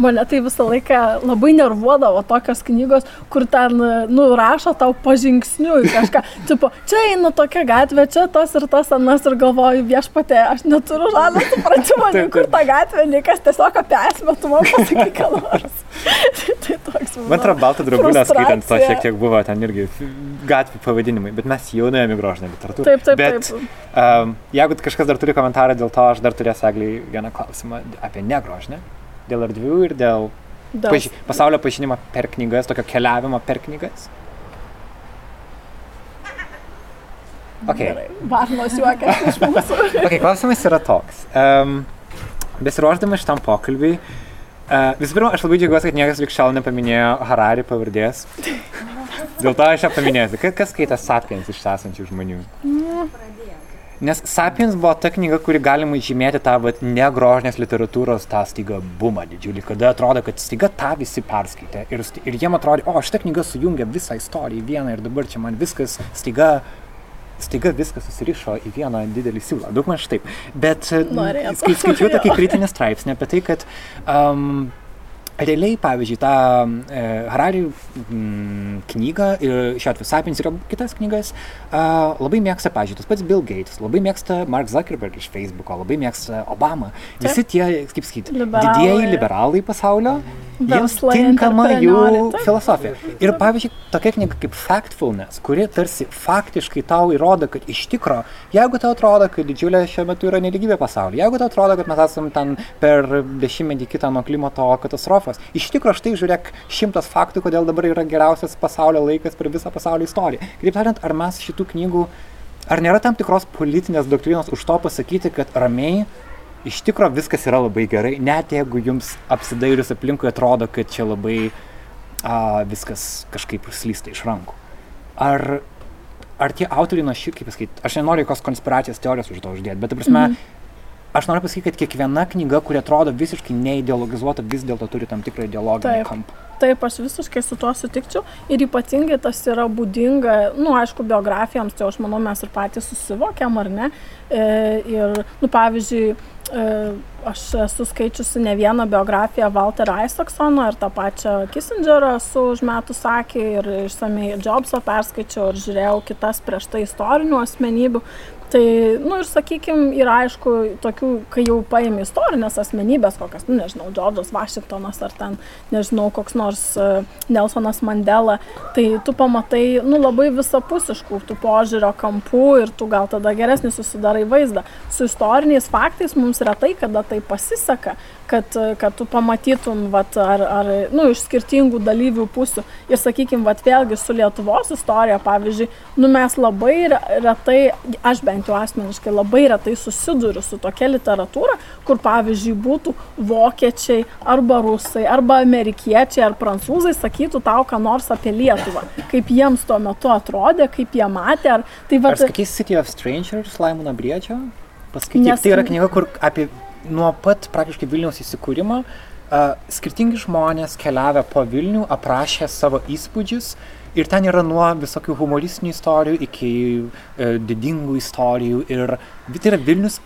Mane tai visą laiką labai nervuodavo tokios knygos, kur ten, nu, rašo tau pažingsniui kažką. Tipo, čia eina tokia gatvė, čia tas ir tas anas ir galvoju, viešpatė, aš neturiu žalio supratimo, nei kur ta gatvė, nei kas tiesiog apie esmę, tu man pasakai, ką nors. tai toks. Man atrodo, baltą drobulę skaitant to šiek tiek buvo ten irgi gatvių pavadinimai, bet mes jau nuėjome grožinę literatūrą. Taip, taip, bet, taip. Um, jeigu kažkas dar turi komentarą dėl to, aš dar turėsiu egliai vieną klausimą apie negrožinę dėl erdvių ir dėl Dėl- paži pasaulio pažinimo per knygas, tokio keliavimo per knygas. Okay. Varnos juokas iš mūsų. okay, klausimas yra toks. Um, besiruošdamas šitam pokalbiui, uh, visų pirma, aš labai džiaugiuosi, kad niekas lik šiol nepaminėjo Harari pavardės. Dėl to aš ją paminėsiu. Kas, skaitė Sapiens iš esančių žmonių? Nes Sapiens buvo ta knyga, kuri galima žymėti tą vat, negrožinės literatūros tą staiga bumą didžiulį, kada atrodo, kad staiga tą visi perskaitė. Ir, ir jiem atrodė, o šitą knygą sujungia visą istoriją į vieną ir dabar čia man viskas staiga, staiga viskas susirišo į vieną didelį siūlą. Daug maž taip. Bet skai- skaičiau tokį kritinį straipsnį apie tai, kad um, realiai, pavyzdžiui, tą e, Harari mm, knygą, ir šiuo atveju Sapiens ir kitas knygas, a, labai mėgsta, pavyzdžiui, tas pats Bill Gates, labai mėgsta Mark Zuckerberg iš Facebooko, labai mėgsta Obama. Visi tie, kaip sakyti, didieji liberalai pasaulio, jiems tinkama jų filosofija. Ir pavyzdžiui, tokia knyga kaip Factfulness, kuri tarsi faktiškai tau įrodo, kad iš tikro, jeigu tau atrodo, kad didžiulė šiuo metu yra neligybė pasaulyje, jeigu tau atrodo, kad mes esame ten per dešimtmetį kitą nuo klimato katastrofos, iš tikro štai žiūrėk šimtas faktų, kodėl dabar yra geriausias pasaulio laikas per visą pasaulio istoriją. Kitaip tariant, ar mes šitų knygų, ar nėra tam tikros politinės doktrinos už to pasakyti, kad ramiai iš tikro viskas yra labai gerai, net jeigu jums apsidairius aplinkui atrodo, kad čia labai a, viskas kažkaip slysta iš rankų. Ar, ar tie autoriai nuo šį, kaip pasakyti, aš nenoriu jokios konspiracijos teorijos už to uždėti, bet, prasme, Mhm. Aš noriu pasakyti, kad kiekviena knyga, kuri atrodo visiškai neideologizuota, vis dėlto turi tam tikrą ideologinį Taip. kampą. Taip, aš visiškai su tuo sutikčiau. Ir ypatingai tas yra būdinga, nu, aišku, biografijoms, tai aš manau, mes ir patys susivokiam, ar ne. E, ir, nu, pavyzdžiui, e, aš esu skaičiusi ne vieną biografiją Walterio Isaacsono ir tą pačią Kissingerą esu užmetus akį ir išsamei Jobso perskaičiau ir žiūrėjau kitas prieš tai istorinių asmenybių. Tai, nu ir sakykime, yra aišku, tokių, kai jau paėmė istorinės asmenybės, kokias, nu nežinau, Džordžas Vašingtonas ar ten, nežinau, koks nors uh, Nelsonas Mandela, tai tu pamatai, nu labai visapusiškų tų požiūrio kampų ir tu gal tada geresnį susidarai vaizdą. Su istoriniais faktais mums retai kada tai pasiseka, kad, kad tu pamatytum, vat, ar, ar, nu, iš skirtingų dalyvių pusių. Ir sakykime, vat, vėlgi su Lietuvos istorija, pavyzdžiui, nu, mes labai re- retai, aš bent jau asmeniškai labai retai susiduriu su tokia literatūra, kur, pavyzdžiui, būtų vokiečiai arba rusai, arba amerikiečiai ar prancūzai sakytų tau ką nors apie Lietuvą, kaip jiems tuo metu atrodė, kaip jie matė. Ar, tai, Ar vat, skaitys City of Strangers, Laimono Briedžio? Paskaityk, Nes- tai yra knyga, kur apie nuo pat praktiškai Vilniaus įsikūrimo skirtingi žmonės keliavę po Vilnių aprašė savo įspūdžius ir ten yra nuo visokių humoristinių istorijų iki uh, didingų istorijų ir tai yra Vilnius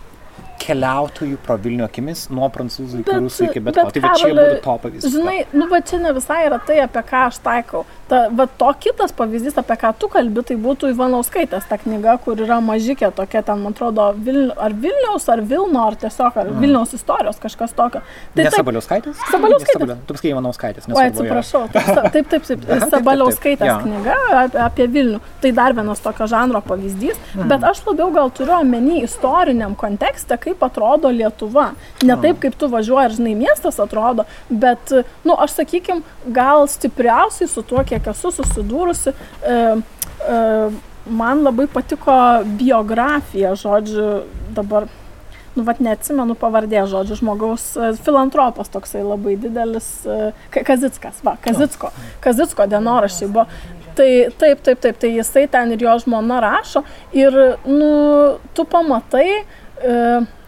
keliautojų pro Vilnių akimis nuo prancūzų iki rusų iki bet ko. Tai va čia būtų to pavyzdys. Žinai, nu va čia ne visai yra tai, apie ką aš taikau. Ta, va to kitas pavyzdys, apie ką tu kalbi, tai būtų Ivanauskaitės ta knyga, kur yra mažikė tokia, ten, man atrodo, Vilni, ar Vilniaus, ar Vilno, ar tiesiog, ar Mm. Vilniaus istorijos, kažkas tokio. Tai Sabaliauskaitės? Sabaliauskaitės. Tu pasakai Ivanauskaitės, nesvarbu. jo. atsiprašau. Taip, taip, taip. taip. taip. Sabaliauskaitės Jo. knyga apie, apie Vilnių. Tai dar vienas tokio žanro pavyzdys. Mhm. Bet aš labiau gal turiu omeny istoriniam kontekste, kaip atrodo Lietuva. Ne taip, kaip tu važiuoji ir žinai, miestas atrodo, bet, nu, aš sakykim, gal stipriausiai su tuo, kiek esu susidūrusi. E, e, man labai patiko biografija, žodžiu, dabar nu, vat neatsimenu pavardė žodžių, žmogaus e, filantropas toksai labai didelis, e, Ka- Kazickas, va, Kazicko, Kazicko dienoraščiai buvo. Tai taip, taip, taip, tai jisai ten ir jo žmona rašo ir, nu, tu pamatai e,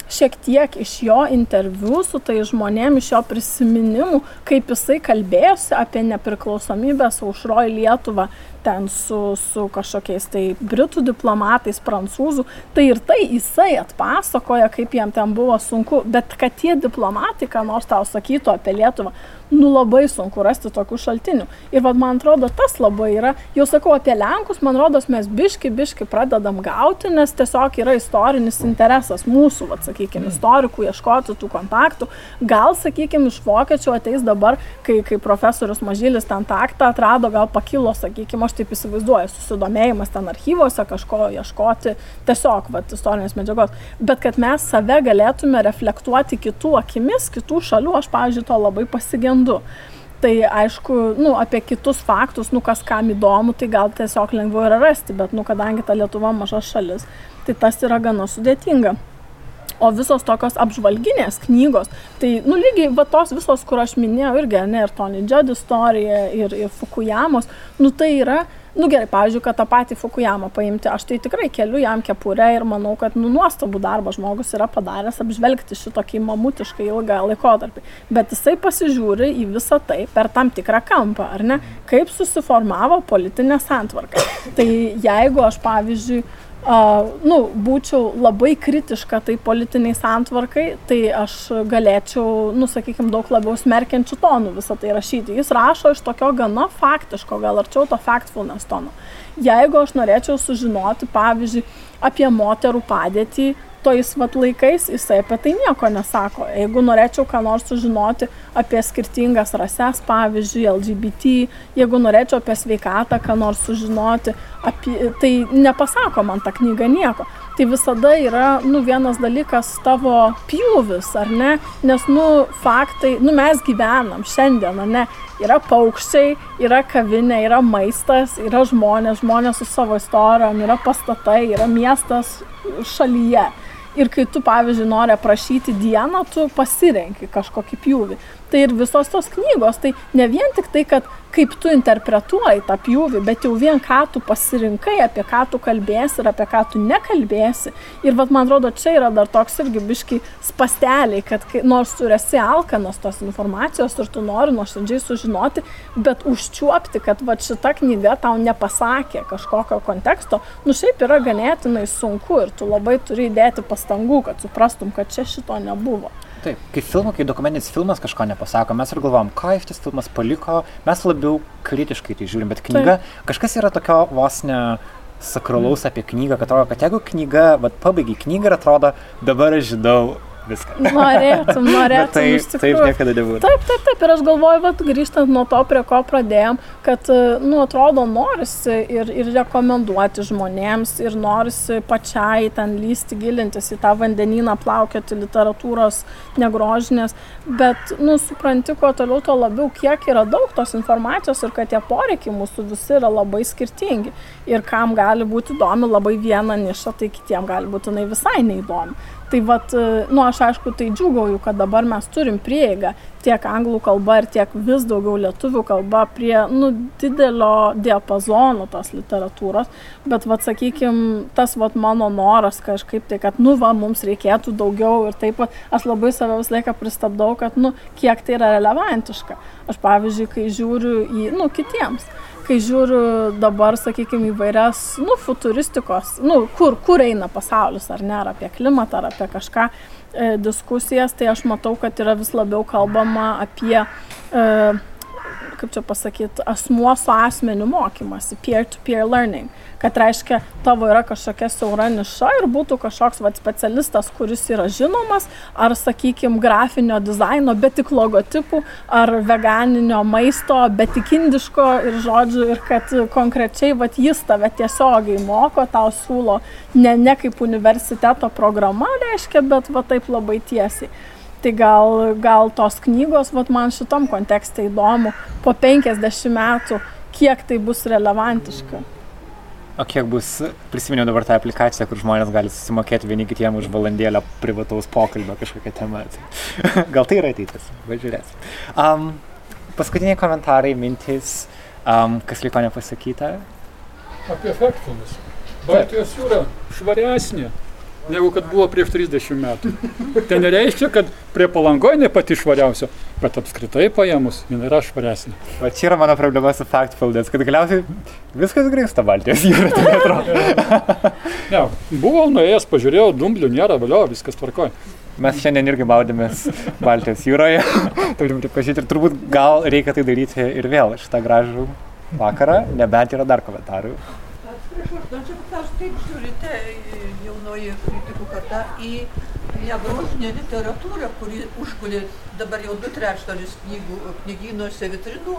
šiek tiek iš jo interviu su tai žmonėm, iš jo prisiminimų, kaip jisai kalbėjosi apie nepriklausomybės aušroj Lietuvą, ten su, su kažkokiais tai britų diplomatais, prancūzų, tai ir tai jisai atpasakoja, kaip jam ten buvo sunku, bet kad tie diplomatai, ką nors tau sakytų apie Lietuvą, nu labai sunku rasti tokių šaltinių. Ir vad man atrodo, tas labai yra, jau sakau apie Lenkus, man rodos, mes biški, biški pradedam gauti, nes tiesiog yra istorinis interesas mūsų, vad sakykime, istorikų ieškoti tų kontaktų. Gal, sakykime, iš vokiečių ateis dabar, kai, kai profesorius Mažylis ten taktą atrado, gal pakilo, sakykime, aš taip įsivaizduoju, susidomėjimas ten archyvose kažko ieškoti, tiesiog, vad, istorinės medžiagos. Bet kad mes save galėtume reflektuoti kitų akimis, kitų šalių, aš, pavyzdžiui, to labai pasigendu. Tai aišku, nu, apie kitus faktus, nu, kas kam įdomu, tai gal tiesiog lengviau yra rasti, bet, nu, kadangi ta Lietuva maža šalis, tai tas yra gana sudėtinga. O visos tokios apžvalginės knygos, tai, nu, lygiai, va tos visos, kur aš minėjau, irgi, ne, ir Tony Judd istorija, ir, ir Fukuyamos, nu, tai yra, nu, gerai, pavyzdžiui, kad tą patį Fukuyamą paimti, aš tai tikrai keliu jam kepurę ir manau, kad, nu, nuostabų darbą žmogus yra padaręs apžvelgti šitokį mamutiškai ilgą laikotarpį. Bet jisai pasižiūri į visą tai per tam tikrą kampą, ar ne, kaip susiformavo politinė santvarka. Tai jeigu aš, pavyzdžiui, nu, būčiau labai kritiška tai politiniai santvarkai, tai aš galėčiau, nu, sakykime, daug labiau smerkiančių tonų visą tai rašyti. Jis rašo iš tokio gana faktiško, gal arčiau to factfulness tono. Jeigu aš norėčiau sužinoti, pavyzdžiui, apie moterų padėtį tojais vat laikais, jisai apie tai nieko nesako. Jeigu norėčiau ką nors sužinoti apie skirtingas rases, pavyzdžiui, LGBT, jeigu norėčiau apie sveikatą ką nors sužinoti, apie, tai nepasako man ta knyga nieko. Tai visada yra, nu, vienas dalykas tavo pjūvis, ar ne? Nes, nu, faktai, nu, mes gyvenam šiandien, ar ne? Yra paukščiai, yra kavinė, yra maistas, yra žmonės, žmonės su savo istorijom, yra pastatai, yra miestas šalyje. Ir kai tu, pavyzdžiui, nori aprašyti dieną, tu pasirenki kažkokį pjūvį. Tai ir visos tos knygos, tai ne vien tik tai, kad kaip tu interpretuoji tą pjūvį, bet jau vien ką tu pasirinkai, apie ką tu kalbėsi ir apie ką tu nekalbėsi. Ir vad man atrodo, čia yra dar toks irgi biški spasteliai, kad kai, nors tu esi alkanas tos informacijos ir tu nori nuoširdžiai sužinoti, bet užčiuopti, kad va šita knyga tau nepasakė kažkokio konteksto, nu šiaip yra ganėtinai sunku ir tu labai turi įdėti pastangų, kad suprastum, kad čia šito nebuvo. Taip, kai filmo, kai dokumentinis filmas kažko nepasako, mes ir galvom, ką tas filmas paliko, mes labiau kritiškai tai žiūrim, bet knyga, Taip. kažkas yra tokio vos ne sakralaus apie knygą, kad atrodo, kad jeigu knyga, vad pabaigai knygą ir atrodo, dabar aš žinau viską. Norėtum, norėtum. taip, iš taip tikrųjų. niekada nebūtų. Taip, taip, taip. Ir aš galvoju, vat, grįžtant nuo to, prie ko pradėjom, kad, nu, atrodo, norisi ir, ir rekomenduoti žmonėms, ir norisi pačiai ten lysti, gilintis į tą vandenyną, plaukioti literatūros negrožinės, bet, nu, supranti, kuo toliau, tuo labiau, kiek yra daug tos informacijos ir kad tie poreikiai mūsų visi yra labai skirtingi. Ir kam gali būti įdomi labai viena niša, tai kitiem gali būti jinai visai neįdomi. Tai vad, nu aš aišku, tai džiugauju, kad dabar mes turim prieigą tiek anglų kalba ir tiek vis daugiau lietuvių kalba prie, nu, didelio diapazono tos literatūros, bet, vad, sakykime, tas, vad, mano noras kažkaip tai, kad, nu, va, mums reikėtų daugiau ir taip, aš labai save visą laiką pristabdau, kad, nu, kiek tai yra relevantiška. Aš, pavyzdžiui, kai žiūriu į, nu, kitiems, kai žiūriu dabar, sakykime, įvairias, nu, futuristikos, nu, kur, kur eina pasaulis, ar ne, ar apie klimatą, ar apie kažką e, diskusijas, tai aš matau, kad yra vis labiau kalbama apie e, kaip čia pasakyti, asmuo su asmeniu mokymasi, peer-to-peer learning. Kad reiškia, tavo yra kažkokia siaura niša ir būtų kažkoks vat, specialistas, kuris yra žinomas, ar, sakykime, grafinio dizaino, bet tik logotipų, ar veganinio maisto, bet tik indiško ir žodžių, ir kad konkrečiai vat, jis tave tiesiogiai moko, tau siūlo ne, ne kaip universiteto programa, reiškia, bet va taip labai tiesiai. Tai gal, gal tos knygos, vat, man šitam kontekste įdomu, po 50 metų, kiek tai bus relevantiška. O kiek bus, prisiminiau dabar tą aplikaciją, kur žmonės gali susimokėti vieni kitiem už valandėlę privataus pokalbio kažkokią temą. Gal tai yra ateitis, važiuorės. Um, paskutiniai komentarai, mintis, um, kas liko nepasakyta. Apie factfulness. Baltijos jūra švaresnė negu kad buvo prieš 30 metų. Tai nereiškia, kad prie palangoje ne pati švariausia, bet apskritai paėmus, jin yra švaresnė. O čia yra mano problema su Factfulness, kad galiausiai viskas grįžta Baltijos jūra, tai atrodo. ne, buvau nuėjęs, pažiūrėjau, dumblių nėra, valio, viskas tvarkoja. Mes šiandien irgi maudėmės Baltijos jūroje, turim pripažinti ir turbūt gal reikia tai daryti ir vėl šitą gražų vakarą, nebent yra dar komentarų. Norėčiau paklausti, kaip žiūrite jaunoji kritikų karta į negrožinę literatūrą, kuri užgulė dabar jau du trečdalis knygų knygynuose vitrinų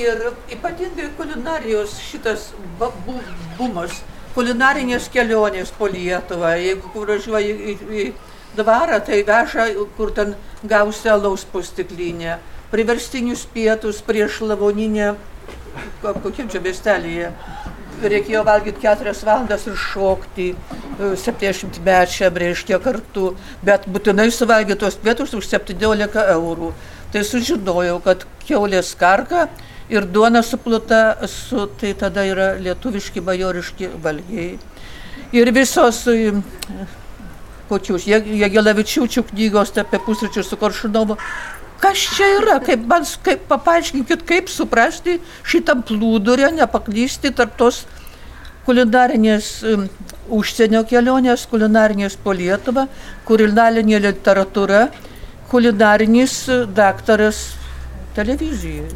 ir ypatingai kulinarijos šitas bu, bumas, kulinarinės kelionės po Lietuvą. Jeigu važiuoji į, į dvarą, tai veža, kur ten gausi alaus pustiklinę, priverstinius pietus prieš lavoninę, kokiam čia miestelėje reikėjo valgyti keturias valandas ir šokti septyniasdešimtmečiam reiškia kartu, bet būtinai suvalgyti tos pietus už 17 eurų. Tai sužinojau, kad keulės karka ir duona supluta su, tai tada yra lietuviški bajoriški valgiai. Ir visos kočius, Jagelavičiūčių knygos apie pusryčius su Koršunovu, kas čia yra, kaip man, kaip papaiškinkit, kaip suprasti šitam plūdurę, nepaklysti tarp tos kulinarinės užsienio kelionės, kulinarinės po Lietuvą, kulinarinė literatūra, kulinarinis daktaras televizijai.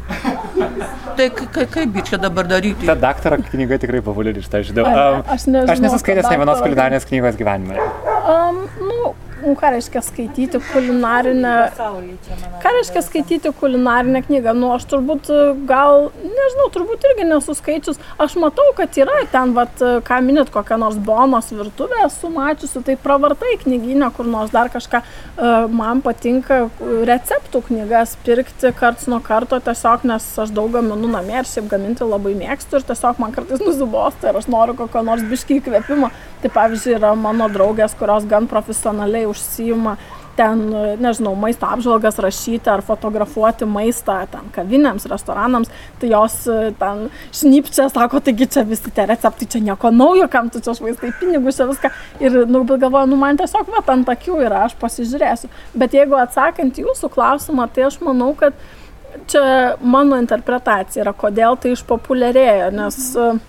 Tai kaip čia dabar daryti? Ta daktaro knyga tikrai populiari, šitą žinau. Um, aš nesu skaitęs ne vienos kulinarinės knygos gyvenime. Um, nu, nu, ką reiškia skaityti kulinarinę. Ką reiškia skaityti kulinarinę knygą? Nu, aš turbūt gal, nežinau, turbūt irgi nesu skaičius. Aš matau, kad yra ten, vat, ką minėt, kokią nors bonos virtuvę esu mačiusi, tai pravartai knyginę, kur nors dar kažką. Man patinka receptų knygas pirkti karts nuo karto, tiesiog, nes aš daug gaminu namie ir šiaip gaminti labai mėgstu ir tiesiog man kartais nusibosta ir aš noriu kokio nors biškai įkvėpimo. Tai pavyzdžiui, yra mano draugės, kurios gan profesionaliai užsijima ten, nežinau, maisto apžvalgas rašyti ar fotografuoti maistą ten kavinėms, restoranams, tai jos ten šnypčia, sako, taigi čia visi tie receptai, čia nieko naujo, kam tu čia švaistai pinigus, čia viską. Ir, nu, bet galvoju, nu, man tiesiog va ant akių yra, aš pasižiūrėsiu. Bet jeigu atsakant jūsų klausimą, tai aš manau, kad čia mano interpretacija yra, kodėl tai išpopuliarėjo, nes mhm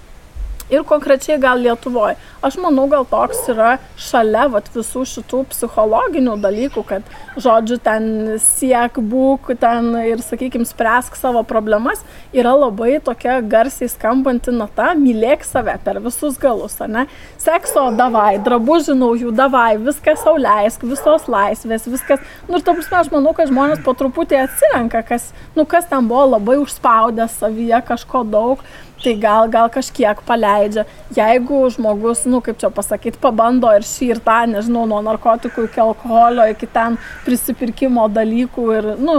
ir konkrečiai gal Lietuvoje. Aš manau, gal toks yra šalia vat, visų šitų psichologinių dalykų, kad, žodžiu, ten siek būk, ten ir, sakykime, spręsk savo problemas, yra labai tokia garsiai skambanti nata, mylėk save per visus galus, ne? Sekso davai, drabužių naujų davai, viskas sauliaisk, visos laisvės, viskas. Nu ir ta prasme, aš manau, kad žmonės po truputį atsirenka, kas, nu, kas ten buvo labai užspaudę savyje kažko daug tai gal, gal kažkiek paleidžia. Jeigu žmogus, nu kaip čia pasakyti, pabando ir šį ir tą, nežinau, nuo narkotikų iki alkoholio, iki ten prisipirkimo dalykų ir, nu,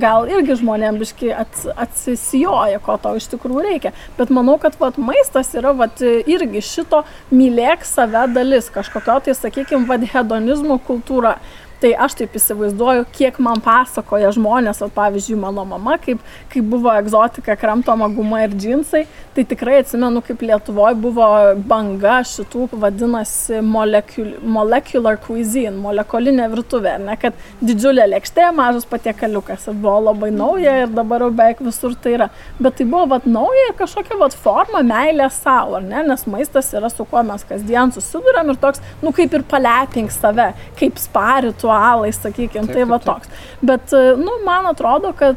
gal irgi žmonėms biški ats, atsisijoja, ko to iš tikrųjų reikia. Bet manau, kad vat, maistas yra vat, irgi šito mylėk save dalis, kažkokio tai, sakykime, vad hedonizmo kultūra. Tai aš taip įsivaizduoju, kiek man pasakoja žmonės, o pavyzdžiui, mano mama, kaip, kaip buvo egzotika, kramtoma guma ir džinsai, tai tikrai atsimenu, kaip Lietuvoje buvo banga šitų, vadinasi, molecul, molecular cuisine, molekulinė virtuvė, ne, kad didžiulė lėkštė, mažas patiekaliukas buvo labai nauja ir dabar jau beveik visur tai yra. Bet tai buvo vat nauja ir kažkokia vat forma meilė savo, ne, nes maistas yra su kuo mes kasdien susidurėm ir toks, nu kaip ir palepink save, kaip spa ritualai, sakykime, tai va toks. Bet, nu, man atrodo, kad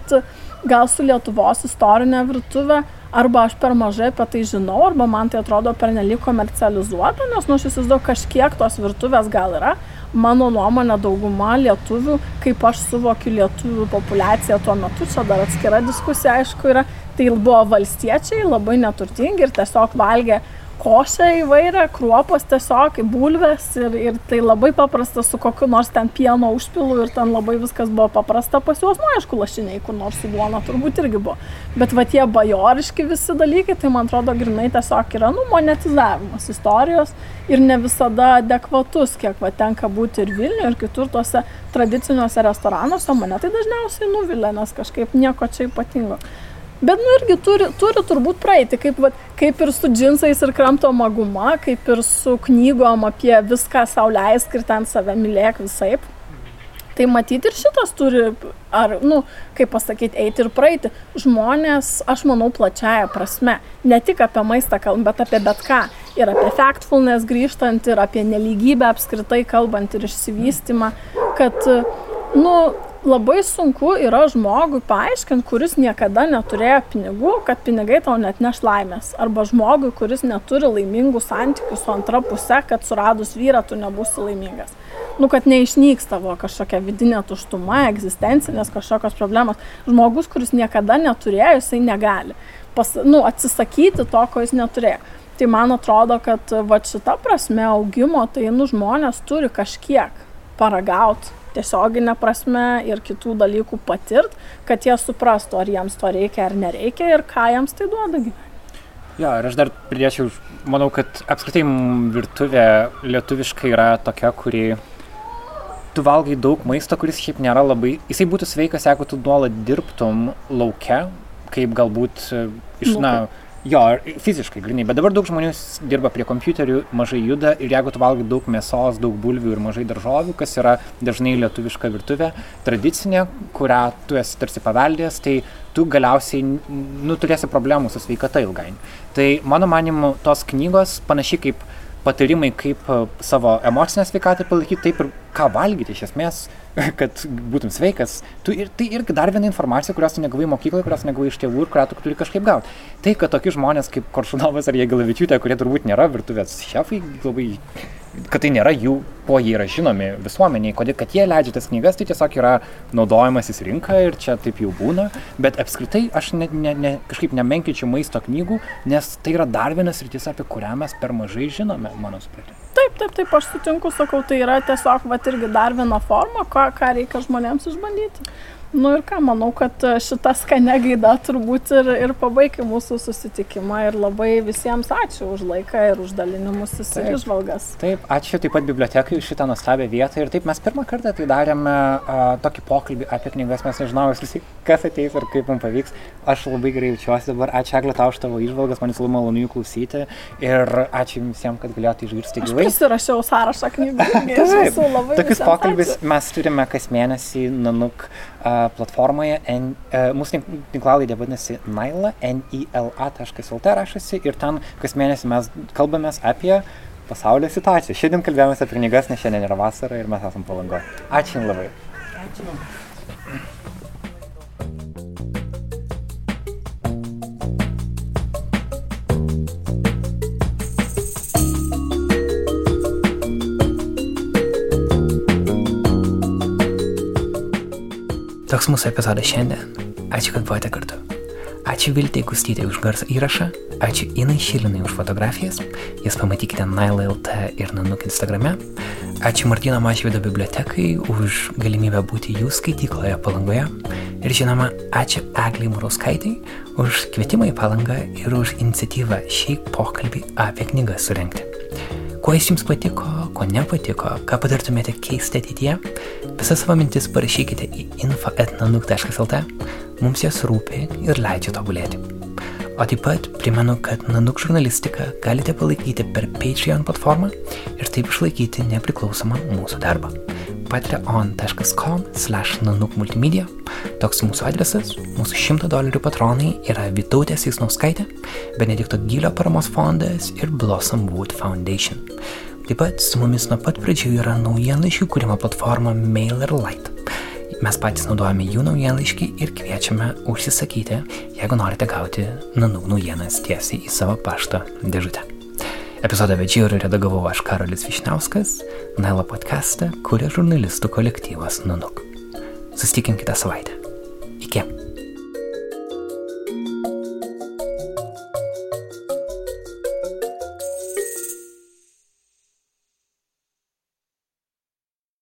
gal su Lietuvos istorinė virtuvė arba aš per mažai apie tai žinau, arba man tai atrodo pernelyg komercializuota, nes, nu, aš įsivaizduoju, kažkiek tos virtuvės gal yra. Mano nuomonė, dauguma lietuvių, kaip aš suvokiu lietuvių populaciją tuo metu, čia dar atskira diskusija, aišku, yra, tai buvo valstiečiai, labai neturtingi ir tiesiog valgė košę įvairią, kruopos tiesiog, bulves ir, ir tai labai paprasta su kokiu nors ten pieno užpilu ir ten labai viskas buvo paprasta pas juos, nu aišku, lašiniai kur nors su duona turbūt irgi buvo. Bet va tie bajoriški visi dalykai, tai man atrodo grinai tiesiog yra, nu, monetizavimas istorijos ir ne visada adekvatus, kiek va tenka būti ir Vilniuje, ir kitur tuose tradiciniuose restoranuose, mane tai dažniausiai nuvilia, nes kažkaip nieko čia ypatingo. Bet, nu, irgi turi, turi turbūt praeiti, kaip, va, kaip ir su džinsais ir kramtoma guma, kaip ir su knygom apie viską sauliaisk ir ten save mylėk visaip. Tai matyti ir šitas turi, ar, nu, kaip pasakyti, eiti ir praeiti. Žmonės, aš manau, plačiaja prasme, ne tik apie maistą kalbant, bet apie bet ką. Ir apie factfulness grįžtant, ir apie neligybę apskritai kalbant ir išsivystimą, kad, nu, labai sunku yra žmogui paaiškinti, kuris niekada neturėjo pinigų, kad pinigai tau net neš laimės. Arba žmogui, kuris neturi laimingų santykių su antra pusė, kad suradus vyrą tu nebūsi laimingas. Nu, kad neišnyks tavo kažkokia vidinė tuštuma, egzistencinės kažkokios problemos. Žmogus, kuris niekada neturėjo, jisai negali pas, nu, atsisakyti to, ko jis neturėjo. Tai man atrodo, kad va šita prasme augimo, tai nu žmonės turi kažkiek paragauti tiesioginė prasme ir kitų dalykų patirt, kad jie suprastų, ar jiems to reikia ar nereikia ir ką jiems tai duoda gyvenime. Jo, ir aš dar pridėčiau, manau, kad apskritai virtuvė lietuviškai yra tokia, kuri tu valgai daug maisto, kuris šiaip nėra labai, jisai būtų sveikas, jeigu tu nuolat dirbtum laukia, kaip galbūt iš, nu, na, Jo, fiziškai grinai, bet dabar daug žmonių dirba prie kompiuterių, mažai juda ir jeigu tu valgai daug mėsos, daug bulvių ir mažai daržovių, kas yra dažnai lietuviška virtuvė, tradicinė, kurią tu esi tarsi paveldėjęs, tai tu galiausiai nu, turėsi problemų su sveikata ilgainiui. Tai mano manimu, tos knygos panašiai kaip patarimai, kaip savo emocinę sveikatą palaikyti, taip ir ką valgyti iš esmės kad būtum sveikas, tu ir tai irgi dar viena informacija, kurios tu negavai mokykloje, kurios negavai iš tėvų ir kurią tu turi kažkaip gauti. Tai, kad tokie žmonės kaip Koršunovas ar Jėgalavičiūtė, kurie turbūt nėra virtuvės šefai, labai kad tai nėra jų, kuo jie yra žinomi visuomeniai, kodėl, kad jie leidžia tas knygas, tai tiesiog yra naudojimasis rinka ir čia taip jau būna, bet apskritai aš ne, ne, ne, kažkaip nemenkičiau maisto knygų, nes tai yra dar vienas rytis, apie kurią mes per mažai žinome, mano supratimu. Taip, taip, taip, aš sutinku, sakau, tai yra tiesiog, va, irgi dar viena forma, ką, ką reikia žmonėms išbandyti. Nu ir ką, manau, kad e, šita skane gaida turbūt ir, ir pabaigia mūsų susitikimą ir labai visiems ačiū už laiką ir už dalinimus ir išvalgas. Taip, ačiū taip pat bibliotekai už šitą nuostabią vietą ir taip mes pirmą kartą tai darėme uh, tokį pokalbį apie knygas, mes nežinojome, kas ateis ir kaip mums pavyks. Aš labai gerai jaučiuosi dabar, ačiū Eglė tau už tavo išvalgas, man labai malonu jų klausyti ir ačiū visiems, kad galėjote išgirsti gyvai. Aš pasirašiau sąrašą knygų. Taip, tokius pokalbis mes turime kas mėnesį, nanuk. Uh, platformoje, N, uh, mūsų tinklalaidė vadinasi Naila, nila.lt rašasi ir ten kas mėnesį mes kalbamės apie pasaulio situaciją. Šiandien kalbėjomės apie knygas, nes šiandien yra vasara ir mes esam palangoje. Ačiū Jums labai. Ačiū. Toks mūsų epizodas šiandien. Ačiū, kad buvote kartu. Ačiū Viltei Kustytė už garso įrašą, ačiū Inai Šilinai už fotografijas, jas pamatykite Nail.lt ir Nanuk Instagrame. Ačiū Martino Mašvido bibliotekai už galimybę būti jų skaitykloje palangoje. Ir žinoma, ačiū Egliai Murauskaitai už kvietimą į palangą ir už iniciatyvą šį pokalbį apie knygas surenkti. Kuo jis jums patiko, ko nepatiko, ką patartumėte keisti ateityje, visas savo mintis parašykite į info.nanuk.lt, mums jas rūpi ir leidžia tobulėti. O taip pat primenu, kad Nanuk žurnalistiką galite palaikyti per Patreon platformą ir taip išlaikyti nepriklausomą mūsų darbą. patreon.com slash nanuk multimedia. Toks mūsų adresas, mūsų 100 dolerių patronai yra Vitautė Sisnauskaitė, Benedikto Gylio paramos fondas ir Blossom Wood Foundation. Taip pat su mumis nuo pat pradžių yra naujienlaiškių kūrimo platforma MailerLite. Mes patys naudojame jų naujienlaiškį ir kviečiame užsisakyti, jeigu norite gauti nanų naujienas tiesiai į savo pašto dėžutę. Epizodą vedžiau ir redagavau aš Karolis Višniauskas, Nailo podcastą kuria žurnalistų kolektyvas Nanuk. Susitikim kitą savaitę. Iki.